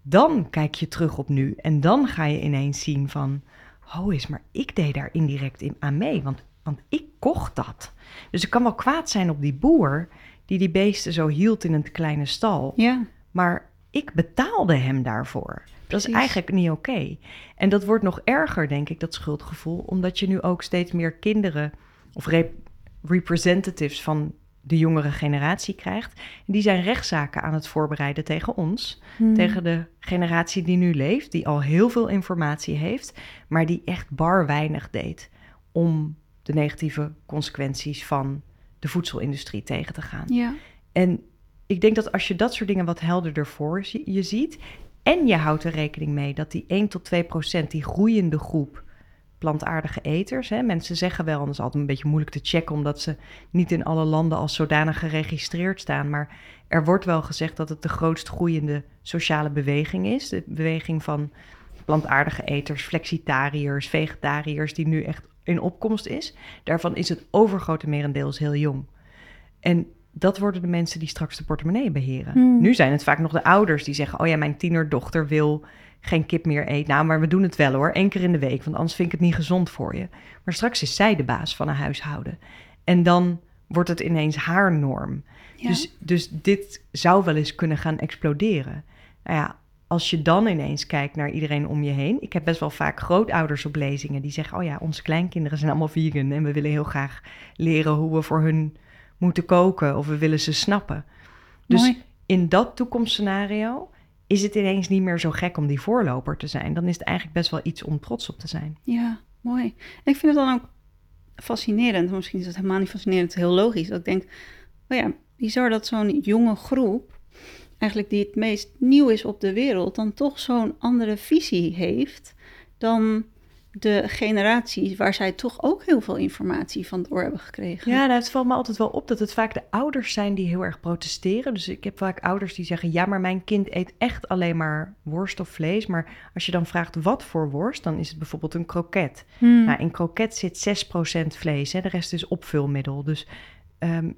dan kijk je terug op nu. En dan ga je ineens zien van, oh is, maar ik deed daar indirect in aan mee. Want, want ik kocht dat. Dus ik kan wel kwaad zijn op die boer die die beesten zo hield in een kleine stal. ja. Maar ik betaalde hem daarvoor. Dat is eigenlijk niet oké. En dat wordt nog erger, denk ik, dat schuldgevoel, omdat je nu ook steeds meer kinderen of rep- representatives van de jongere generatie krijgt. Die zijn rechtszaken aan het voorbereiden tegen ons, Hmm. tegen de generatie die nu leeft, die al heel veel informatie heeft, maar die echt bar weinig deed om de negatieve consequenties van de voedselindustrie tegen te gaan. Ja. En ik denk dat als je dat soort dingen wat helderder voor je ziet... en je houdt er rekening mee dat die 1 tot 2 procent, die groeiende groep plantaardige eters... Hè, mensen zeggen wel, en dat is altijd een beetje moeilijk te checken... omdat ze niet in alle landen als zodanig geregistreerd staan... maar er wordt wel gezegd dat het de grootst groeiende sociale beweging is. De beweging van plantaardige eters, flexitariërs, vegetariërs... die nu echt in opkomst is. Daarvan is het overgrote merendeels heel jong. En dat worden de mensen die straks de portemonnee beheren. Hmm. Nu zijn het vaak nog de ouders die zeggen: Oh ja, mijn tienerdochter wil geen kip meer eten. Nou, maar we doen het wel hoor, één keer in de week, want anders vind ik het niet gezond voor je. Maar straks is zij de baas van een huishouden. En dan wordt het ineens haar norm. Ja. Dus, dus dit zou wel eens kunnen gaan exploderen. Nou ja, als je dan ineens kijkt naar iedereen om je heen. Ik heb best wel vaak grootouders op lezingen die zeggen: Oh ja, onze kleinkinderen zijn allemaal vegan en we willen heel graag leren hoe we voor hun moeten koken of we willen ze snappen. Dus Mooi. in dat toekomstscenario is het ineens niet meer zo gek om die voorloper te zijn. Dan is het eigenlijk best wel iets om trots op te zijn. Ja, mooi. Ik vind het dan ook fascinerend, misschien is het helemaal niet fascinerend, heel logisch, dat ik denk, oh ja, bizar dat zo'n jonge groep, eigenlijk die het meest nieuw is op de wereld, dan toch zo'n andere visie heeft dan de generaties waar zij toch ook heel veel informatie van door hebben gekregen. Ja, nou, het valt me altijd wel op dat het vaak de ouders zijn die heel erg protesteren. Dus ik heb vaak ouders die zeggen: Ja, maar mijn kind eet echt alleen maar worst of vlees. Maar als je dan vraagt wat voor worst, dan is het bijvoorbeeld een kroket. Hmm. Nou, in kroket zit 6% vlees, hè, de rest is opvulmiddel. Dus ehm,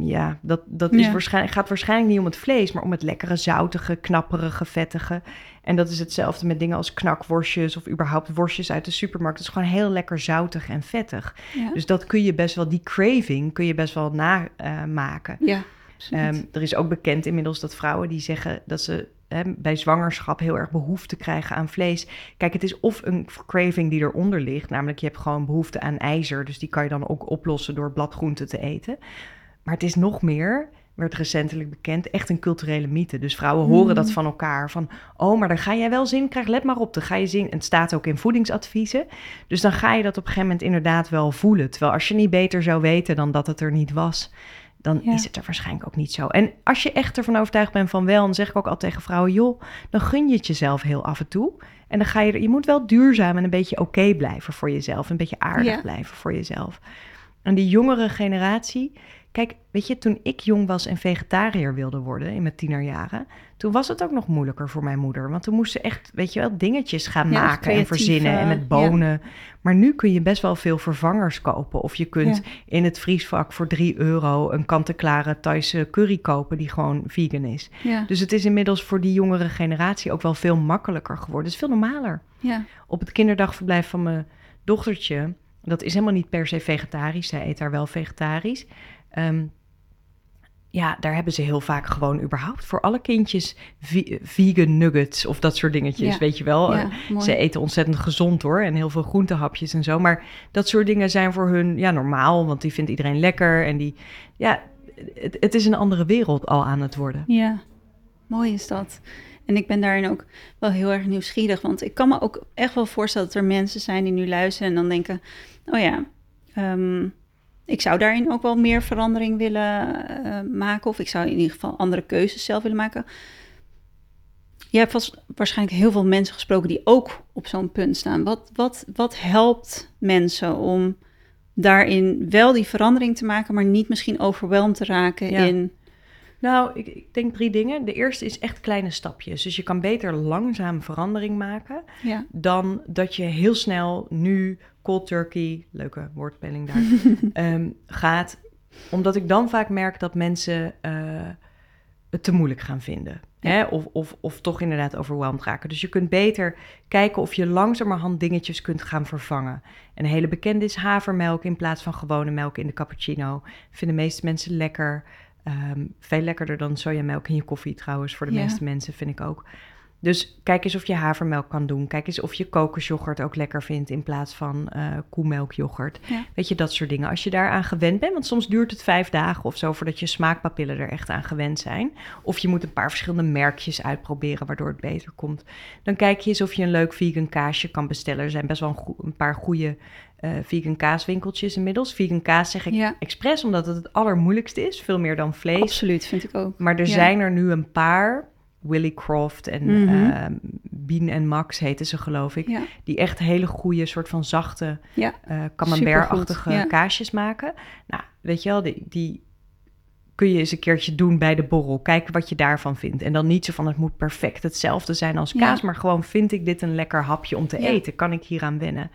ja, dat, dat is Ja. waarschijnlijk, gaat waarschijnlijk niet om het vlees, maar om het lekkere, zoutige, knapperige, vettige. En dat is hetzelfde met dingen als knakworstjes of überhaupt worstjes uit de supermarkt. Het is gewoon heel lekker zoutig en vettig. ja. Dus dat kun je best wel, die craving kun je best wel namaken. ja, absoluut. Ehm, er is ook bekend inmiddels dat vrouwen die zeggen dat ze hè, bij zwangerschap heel erg behoefte krijgen aan vlees. Kijk, het is of een craving die eronder ligt, namelijk je hebt gewoon behoefte aan ijzer, dus die kan je dan ook oplossen door bladgroenten te eten. Maar het is nog meer, werd recentelijk bekend, echt een culturele mythe. Dus vrouwen horen dat van elkaar. Van, oh, maar dan ga jij wel zin krijgen. Let maar op, dan ga je zin. En het staat ook in voedingsadviezen. Dus dan ga je dat op een gegeven moment inderdaad wel voelen. Terwijl als je niet beter zou weten dan dat het er niet was, dan Ja. is het er waarschijnlijk ook niet zo. En als je echt ervan overtuigd bent van wel, dan zeg ik ook altijd tegen vrouwen, joh, dan gun je het jezelf heel af en toe. En dan ga je er, je moet wel duurzaam en een beetje oké blijven voor jezelf. Een beetje aardig Ja. blijven voor jezelf. En die jongere generatie, Kijk, weet je, toen ik jong was en vegetariër wilde worden in mijn tienerjaren, toen was het ook nog moeilijker voor mijn moeder. Want toen moest ze echt, weet je wel, dingetjes gaan Ja, maken en verzinnen en met bonen. Maar nu kun je best wel veel vervangers kopen. Of je kunt Ja. in het vriesvak voor 3 euro een kant-en-klare Thaise curry kopen die gewoon vegan is. Dus het is inmiddels voor die jongere generatie ook wel veel makkelijker geworden. Het is veel normaler ja. op het kinderdagverblijf van mijn dochtertje. Dat is helemaal niet per se vegetarisch. Zij eet daar wel vegetarisch. Ehm, ja, daar hebben ze heel vaak gewoon überhaupt voor alle kindjes vegan nuggets of dat soort dingetjes, Ja. weet je wel. Ja, Eh, ze eten ontzettend gezond hoor en heel veel groentehapjes en zo. Maar dat soort dingen zijn voor hun ja, normaal, want die vindt iedereen lekker. En die, ja, het, het is een andere wereld al aan het worden. Ja, mooi is dat. En ik ben daarin ook wel heel erg nieuwsgierig. Want ik kan me ook echt wel voorstellen dat er mensen zijn die nu luisteren en dan denken: oh ja, ehm, ik zou daarin ook wel meer verandering willen eh, maken. Of ik zou in ieder geval andere keuzes zelf willen maken. Je hebt vast, waarschijnlijk heel veel mensen gesproken die ook op zo'n punt staan. Wat, wat, wat helpt mensen om daarin wel die verandering te maken, maar niet misschien overweldigd te raken Ja. in. Nou, ik, ik denk drie dingen. De eerste is echt kleine stapjes. Dus je kan beter langzaam verandering maken Ja, dan dat je heel snel nu cold turkey, leuke woordspeling daar, <laughs> ehm, gaat. Omdat ik dan vaak merk dat mensen eh, het te moeilijk gaan vinden. Ja. Hè? Of, of, of toch inderdaad overweldigd raken. Dus je kunt beter kijken of je langzamerhand dingetjes kunt gaan vervangen. Een hele bekende is havermelk in plaats van gewone melk in de cappuccino. Vinden de meeste mensen lekker. Ehm, veel lekkerder dan sojamelk in je koffie trouwens, voor de Ja. meeste mensen vind ik ook. Dus kijk eens of je havermelk kan doen. Kijk eens of je kokosjoghurt ook lekker vindt in plaats van eh koemelkjoghurt. Ja. Weet je, dat soort dingen. Als je daaraan gewend bent, want soms duurt het vijf dagen of zo voordat je smaakpapillen er echt aan gewend zijn. Of je moet een paar verschillende merkjes uitproberen waardoor het beter komt. Dan kijk je eens of je een leuk vegan kaasje kan bestellen. Er zijn best wel een, paar goede eh, vegan kaaswinkeltjes inmiddels. Vegan kaas zeg ik Ja. expres omdat het het allermoeilijkste is. Veel meer dan vlees. absoluut, vind ik ook. Maar er Ja. zijn er nu een paar. Willy Croft en Bean en Max heten ze geloof ik. Ja, Die echt hele goede soort van zachte ja, camembert-achtige ja. kaasjes maken. Nou, weet je wel, die, die kun je eens een keertje doen bij de borrel. Kijken wat je daarvan vindt. En dan niet zo van het moet perfect hetzelfde zijn als Ja. kaas, maar gewoon vind ik dit een lekker hapje om te eten? Kan ik hieraan wennen?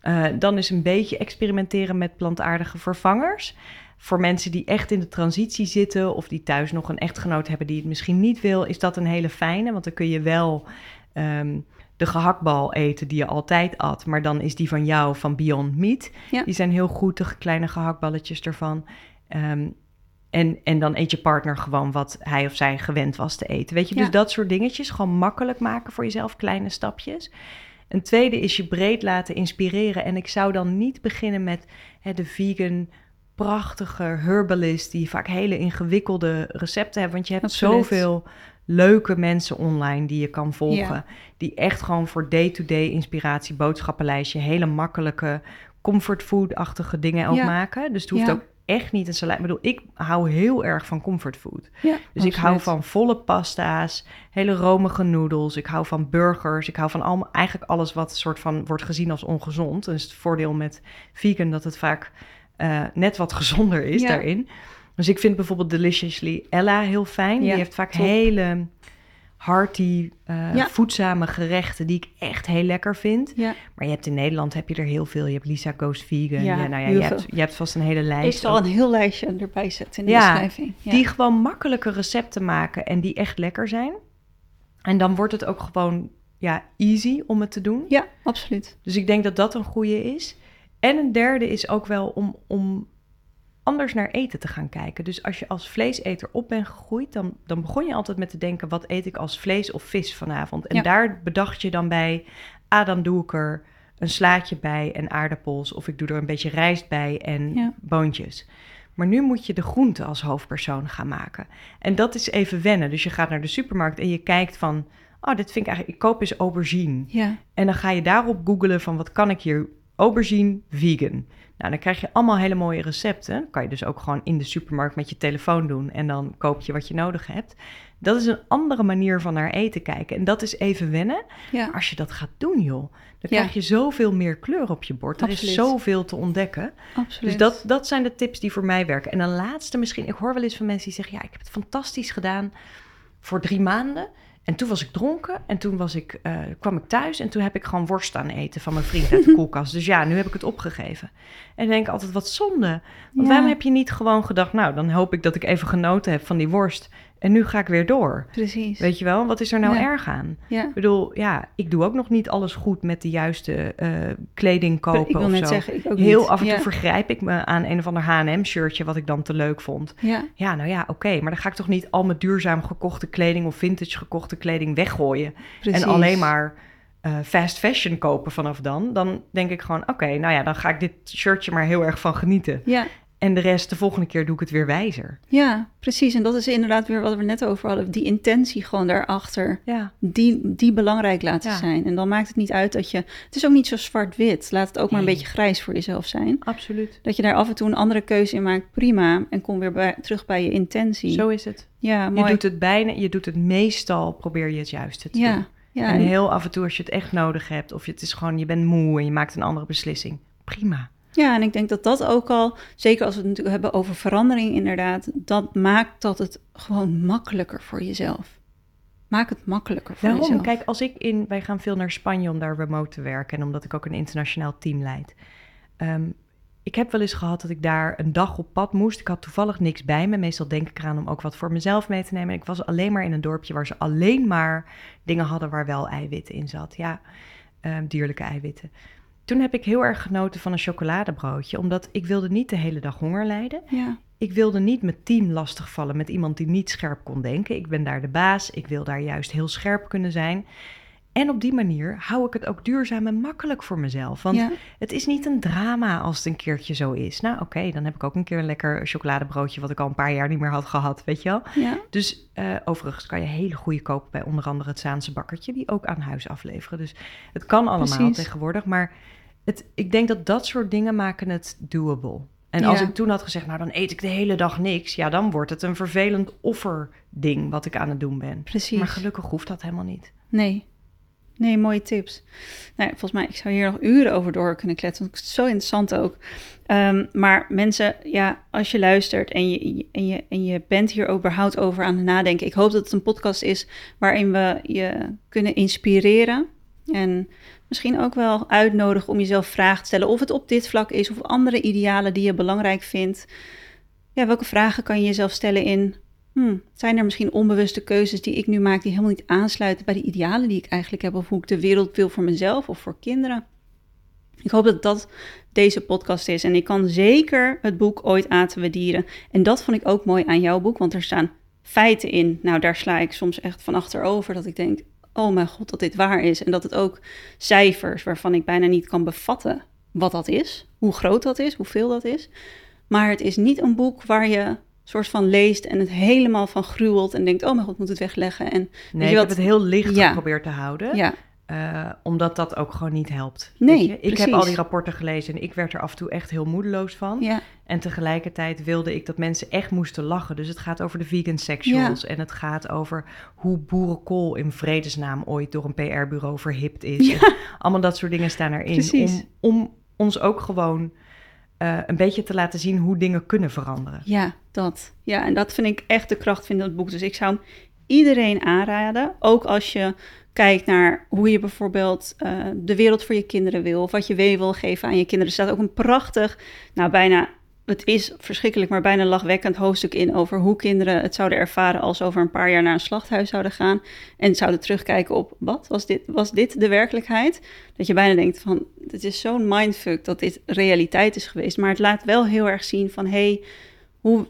Eh, dan is een beetje experimenteren met plantaardige vervangers. Voor mensen die echt in de transitie zitten of die thuis nog een echtgenoot hebben die het misschien niet wil, is dat een hele fijne. Want dan kun je wel ehm, de gehaktbal eten die je altijd at, maar dan is die van jou van Beyond Meat. Ja. Die zijn heel goed, de kleine gehaktballetjes ervan. Ehm, en, en dan eet je partner gewoon wat hij of zij gewend was te eten. Weet je, Ja. dus dat soort dingetjes gewoon makkelijk maken voor jezelf, kleine stapjes. Een tweede is je breed laten inspireren. En ik zou dan niet beginnen met hè, de vegan, prachtige herbalist... die vaak hele ingewikkelde recepten hebben. Want je hebt Absoluut. zoveel leuke mensen online die je kan volgen... Ja. die echt gewoon voor day-to-day inspiratie, boodschappenlijstje... hele makkelijke comfortfood-achtige dingen ook Ja. maken. Dus het hoeft Ja. ook echt niet een salade. Ik bedoel, ik hou heel erg van comfortfood. ja. Dus ik hou van volle pasta's, hele romige noedels. Ik hou van burgers. Ik hou van eigenlijk alles wat soort van wordt gezien als ongezond. Dus het voordeel met vegan dat het vaak eh, net wat gezonder is Ja. daarin. Dus ik vind bijvoorbeeld Deliciously Ella heel fijn. Ja, Die heeft vaak top. hele hearty, eh, Ja. voedzame gerechten die ik echt heel lekker vind. Ja, Maar je hebt in Nederland heb je er heel veel. Je hebt Lisa Goes Vegan. Ja, nou ja, je, hebt, je hebt vast een hele ik lijst. zal ook. een heel lijstje erbij zetten in de beschrijving. Ja. Die gewoon makkelijke recepten maken en die echt lekker zijn. En dan wordt het ook gewoon ja, easy om het te doen. ja, absoluut. Dus ik denk dat dat een goede is. En een derde is ook wel om, om anders naar eten te gaan kijken. Dus als je als vleeseter op bent gegroeid, dan, dan begon je altijd met te denken: wat eet ik als vlees of vis vanavond? En Ja. daar bedacht je dan bij: ah, dan doe ik er een slaatje bij en aardappels, of ik doe er een beetje rijst bij en Ja. boontjes. Maar nu moet je de groente als hoofdpersoon gaan maken. En dat is even wennen. Dus je gaat naar de supermarkt en je kijkt van: oh, dit vind ik eigenlijk, ik koop eens aubergine. Ja, En dan ga je daarop googelen van wat kan ik hier aubergine vegan. Nou, dan krijg je allemaal hele mooie recepten. Dat kan je dus ook gewoon in de supermarkt met je telefoon doen en dan koop je wat je nodig hebt. Dat is een andere manier van naar eten kijken. En dat is even wennen. ja. Als je dat gaat doen, joh, dan krijg je zoveel meer kleur op je bord. Er Absoluut. is zoveel te ontdekken. absoluut. Dus dat, dat zijn de tips die voor mij werken. En een laatste misschien, ik hoor wel eens van mensen die zeggen... ja, ik heb het fantastisch gedaan voor drie maanden... En toen was ik dronken en toen was ik, eh, kwam ik thuis en toen heb ik gewoon worst aan eten van mijn vriend uit de <laughs> koelkast. Dus ja, nu heb ik het opgegeven. En denk ik altijd, wat zonde. Want Ja. waarom heb je niet gewoon gedacht, nou, dan hoop ik dat ik even genoten heb van die worst. En nu ga ik weer door. Precies. Weet je wel, wat is er nou Ja. erg aan? ja. Ik bedoel, ja, ik doe ook nog niet alles goed met de juiste eh, kleding kopen ik wil of net zo. zeggen, ik ook Heel niet. af en toe ja. vergrijp ik me aan een of ander H&M-shirtje wat ik dan te leuk vond. Ja, Ja, nou ja, oké, maar dan ga ik toch niet al mijn duurzaam gekochte kleding of vintage gekochte kleding weggooien precies. en alleen maar eh, fast fashion kopen vanaf dan. Dan denk ik gewoon, oké, nou ja, dan ga ik dit shirtje maar heel erg van genieten. Ja, En de rest, de volgende keer doe ik het weer wijzer. ja, precies. En dat is inderdaad weer wat we net over hadden. Die intentie gewoon daarachter. Ja, Die, die belangrijk laten Ja. zijn. En dan maakt het niet uit dat je... Het is ook niet zo zwart-wit. Laat het ook maar een beetje grijs voor jezelf zijn. absoluut. Dat je daar af en toe een andere keuze in maakt, prima. En kom weer bij, terug bij je intentie. Zo is het. ja, Je mooi. doet het bijna, je doet het meestal, probeer je het juiste te doen. ja, en- heel af en toe als je het echt nodig hebt, of je, het is gewoon, je bent moe en je maakt een andere beslissing. Prima. Ja, en ik denk dat dat ook al, zeker als we het natuurlijk hebben over verandering inderdaad, dat maakt dat het gewoon makkelijker voor jezelf. Maak het makkelijker voor Daarom, jezelf. kijk, als ik in, wij gaan veel naar Spanje om daar remote te werken en omdat ik ook een internationaal team leid. Ehm, ik heb wel eens gehad dat ik daar een dag op pad moest. Ik had toevallig niks bij me. Meestal denk ik eraan om ook wat voor mezelf mee te nemen. En ik was alleen maar in een dorpje waar ze alleen maar dingen hadden waar wel eiwitten in zat. Ja, ehm, dierlijke eiwitten. Toen heb ik heel erg genoten van een chocoladebroodje, omdat ik wilde niet de hele dag honger lijden. Ja, Ik wilde niet mijn team lastigvallen met iemand die niet scherp kon denken. Ik ben daar de baas. Ik wil daar juist heel scherp kunnen zijn. En op die manier hou ik het ook duurzaam en makkelijk voor mezelf. Want ja, het is niet een drama als het een keertje zo is. Nou, oké, dan heb ik ook een keer een lekker chocoladebroodje... wat ik al een paar jaar niet meer had gehad, weet je wel. ja, Dus eh, overigens kan je hele goede kopen bij onder andere het Zaanse Bakkertje... die ook aan huis afleveren. Dus het kan allemaal Precies. tegenwoordig. Maar het, ik denk dat dat soort dingen maken het doable. En als Ja. ik toen had gezegd, nou dan eet ik de hele dag niks... ja, dan wordt het een vervelend offerding wat ik aan het doen ben. precies. Maar gelukkig hoeft dat helemaal niet. Nee. Nee, mooie tips. Nou, volgens mij, ik zou hier nog uren over door kunnen kletsen. Want het is zo interessant ook. Ehm, maar mensen, ja, als je luistert en je, en, je, en je bent hier überhaupt over aan het nadenken. Ik hoop dat het een podcast is waarin we je kunnen inspireren. En misschien ook wel uitnodigen om jezelf vragen te stellen. Of het op dit vlak is of andere idealen die je belangrijk vindt. Ja, welke vragen kan je jezelf stellen in Hmm, zijn er misschien onbewuste keuzes die ik nu maak die helemaal niet aansluiten bij de idealen die ik eigenlijk heb of hoe ik de wereld wil voor mezelf of voor kinderen? Ik hoop dat dat deze podcast is en ik kan zeker het boek Ooit aten we dieren. En dat vond ik ook mooi aan jouw boek, want er staan feiten in. Nou, daar sla ik soms echt van achterover dat ik denk, oh mijn god, dat dit waar is. En dat het ook cijfers waarvan ik bijna niet kan bevatten wat dat is, hoe groot dat is, hoeveel dat is. Maar het is niet een boek waar je soort van leest en het helemaal van gruwelt en denkt, oh mijn god, moet het wegleggen. En Nee, je ik heb het heel licht Ja. geprobeerd te houden. ja, Eh, omdat dat ook gewoon niet helpt. Nee, je? Ik heb al die rapporten gelezen en ik werd er af en toe echt heel moedeloos van. ja, En tegelijkertijd wilde ik dat mensen echt moesten lachen. Dus het gaat over de vegan sexuals. En het gaat over hoe boerenkool in vredesnaam ooit door een PR-bureau verhipt is. Ja. Allemaal dat soort dingen staan erin. Precies. Om, om ons ook gewoon eh, een beetje te laten zien hoe dingen kunnen veranderen. ja, dat. Ja, en dat vind ik echt de kracht van dat boek. Dus ik zou hem iedereen aanraden, ook als je kijkt naar hoe je bijvoorbeeld eh, de wereld voor je kinderen wil, of wat je mee wil geven aan je kinderen. Er staat ook een prachtig, nou bijna, het is verschrikkelijk, maar bijna lachwekkend hoofdstuk in over hoe kinderen het zouden ervaren als ze over een paar jaar naar een slachthuis zouden gaan en zouden terugkijken op, wat, was dit, was dit de werkelijkheid? Dat je bijna denkt van, het is zo'n mindfuck dat dit realiteit is geweest, maar het laat wel heel erg zien van, hey,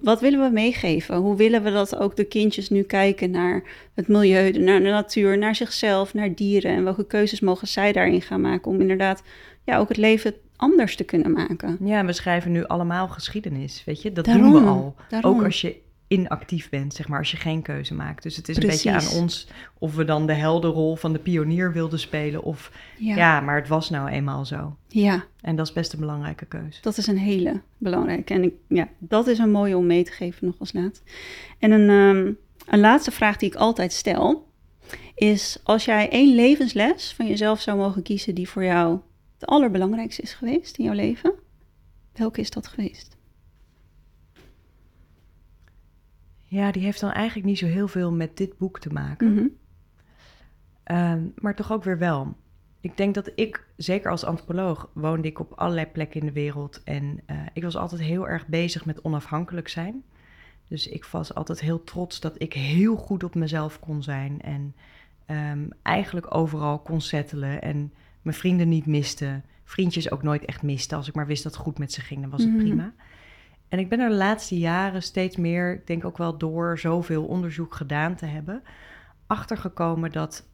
wat willen we meegeven? Hoe willen we dat ook de kindjes nu kijken naar het milieu, naar de natuur, naar zichzelf, naar dieren? En welke keuzes mogen zij daarin gaan maken om inderdaad ja, ook het leven anders te kunnen maken? Ja, we schrijven nu allemaal geschiedenis, weet je. Dat Daarom, doen we al. daarom. Ook als je inactief bent, zeg maar, als je geen keuze maakt. Dus het is een beetje aan ons of we dan de heldenrol van de pionier wilden spelen. Of ja. maar het was nou eenmaal zo. ja, En dat is best een belangrijke keuze. dat is een hele belangrijke. En ik, ja, dat is een mooie om mee te geven nog als laat. En een, ehm, een laatste vraag die ik altijd stel is: als jij één levensles van jezelf zou mogen kiezen die voor jou het allerbelangrijkste is geweest in jouw leven, welke is dat geweest? Ja, die heeft dan eigenlijk niet zo heel veel met dit boek te maken. Mhm. Ehm, maar toch ook weer wel. Ik denk dat ik, zeker als antropoloog, woonde ik op allerlei plekken in de wereld. En eh, ik was altijd heel erg bezig met onafhankelijk zijn. Dus ik was altijd heel trots dat ik heel goed op mezelf kon zijn. En ehm, eigenlijk overal kon settelen. En mijn vrienden niet miste. Vriendjes ook nooit echt miste. Als ik maar wist dat het goed met ze ging, dan was het Mhm. prima. En ik ben er de laatste jaren steeds meer, ik denk ook wel door zoveel onderzoek gedaan te hebben, achtergekomen dat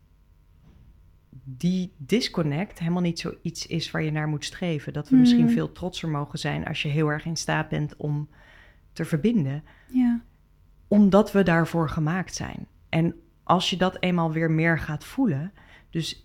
die disconnect helemaal niet zoiets is waar je naar moet streven. Dat we misschien Mhm. veel trotser mogen zijn als je heel erg in staat bent om te verbinden Ja. omdat we daarvoor gemaakt zijn. En als je dat eenmaal weer meer gaat voelen, dus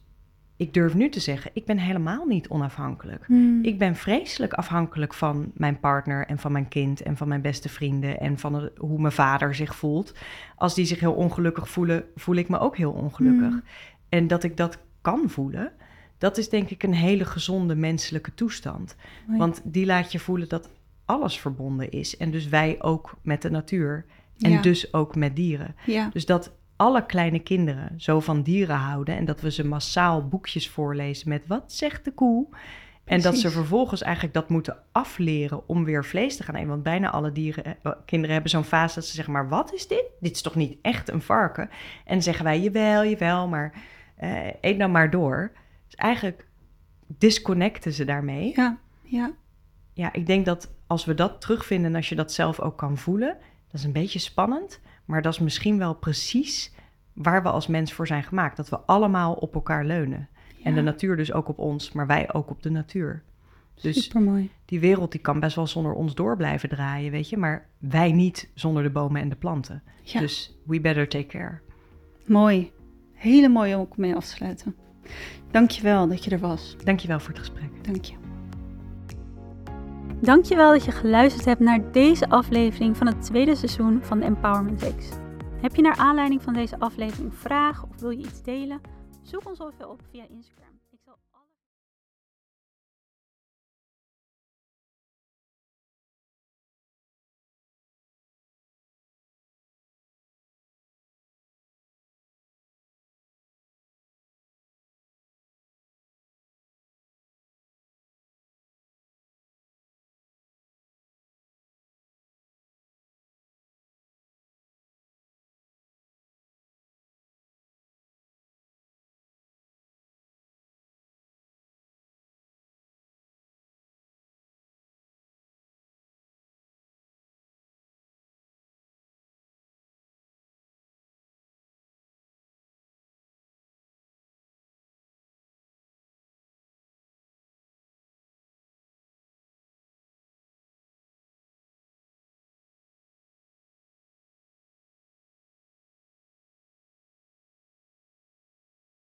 ik durf nu te zeggen, ik ben helemaal niet onafhankelijk. Mm. Ik ben vreselijk afhankelijk van mijn partner en van mijn kind en van mijn beste vrienden en van de- hoe mijn vader zich voelt. Als die zich heel ongelukkig voelen, voel ik me ook heel ongelukkig. Mm. En dat ik dat kan voelen, dat is denk ik een hele gezonde menselijke toestand. Want die laat je voelen dat alles verbonden is. En dus wij ook met de natuur. En Ja. dus ook met dieren. ja. Dus dat alle kleine kinderen zo van dieren houden. En dat we ze massaal boekjes voorlezen met wat zegt de koe. En dat ze vervolgens eigenlijk dat moeten afleren om weer vlees te gaan eten. Want bijna alle dieren, eh, kinderen hebben zo'n fase dat ze zeggen, maar wat is dit? Dit is toch niet echt een varken? En dan zeggen wij, jawel, jawel, maar eh, eet nou maar door. Dus eigenlijk disconnecten ze daarmee. ja. Ja. Ja, ik denk dat als we dat terugvinden en als je dat zelf ook kan voelen, dat is een beetje spannend, maar dat is misschien wel precies waar we als mens voor zijn gemaakt. Dat we allemaal op elkaar leunen. En de natuur dus ook op ons, maar wij ook op de natuur. Dus Supermooi. die wereld die kan best wel zonder ons door blijven draaien, weet je, maar wij niet zonder de bomen en de planten. Ja. Dus we better take care. Mooi. Hele mooie om ook mee af te sluiten. Dankjewel dat je er was. Dankjewel voor het gesprek. Dank je. Dankjewel dat je geluisterd hebt naar deze aflevering van het tweede seizoen van de Empowerment Reeks. Heb je naar aanleiding van deze aflevering vragen of wil je iets delen? Zoek ons even op via Instagram.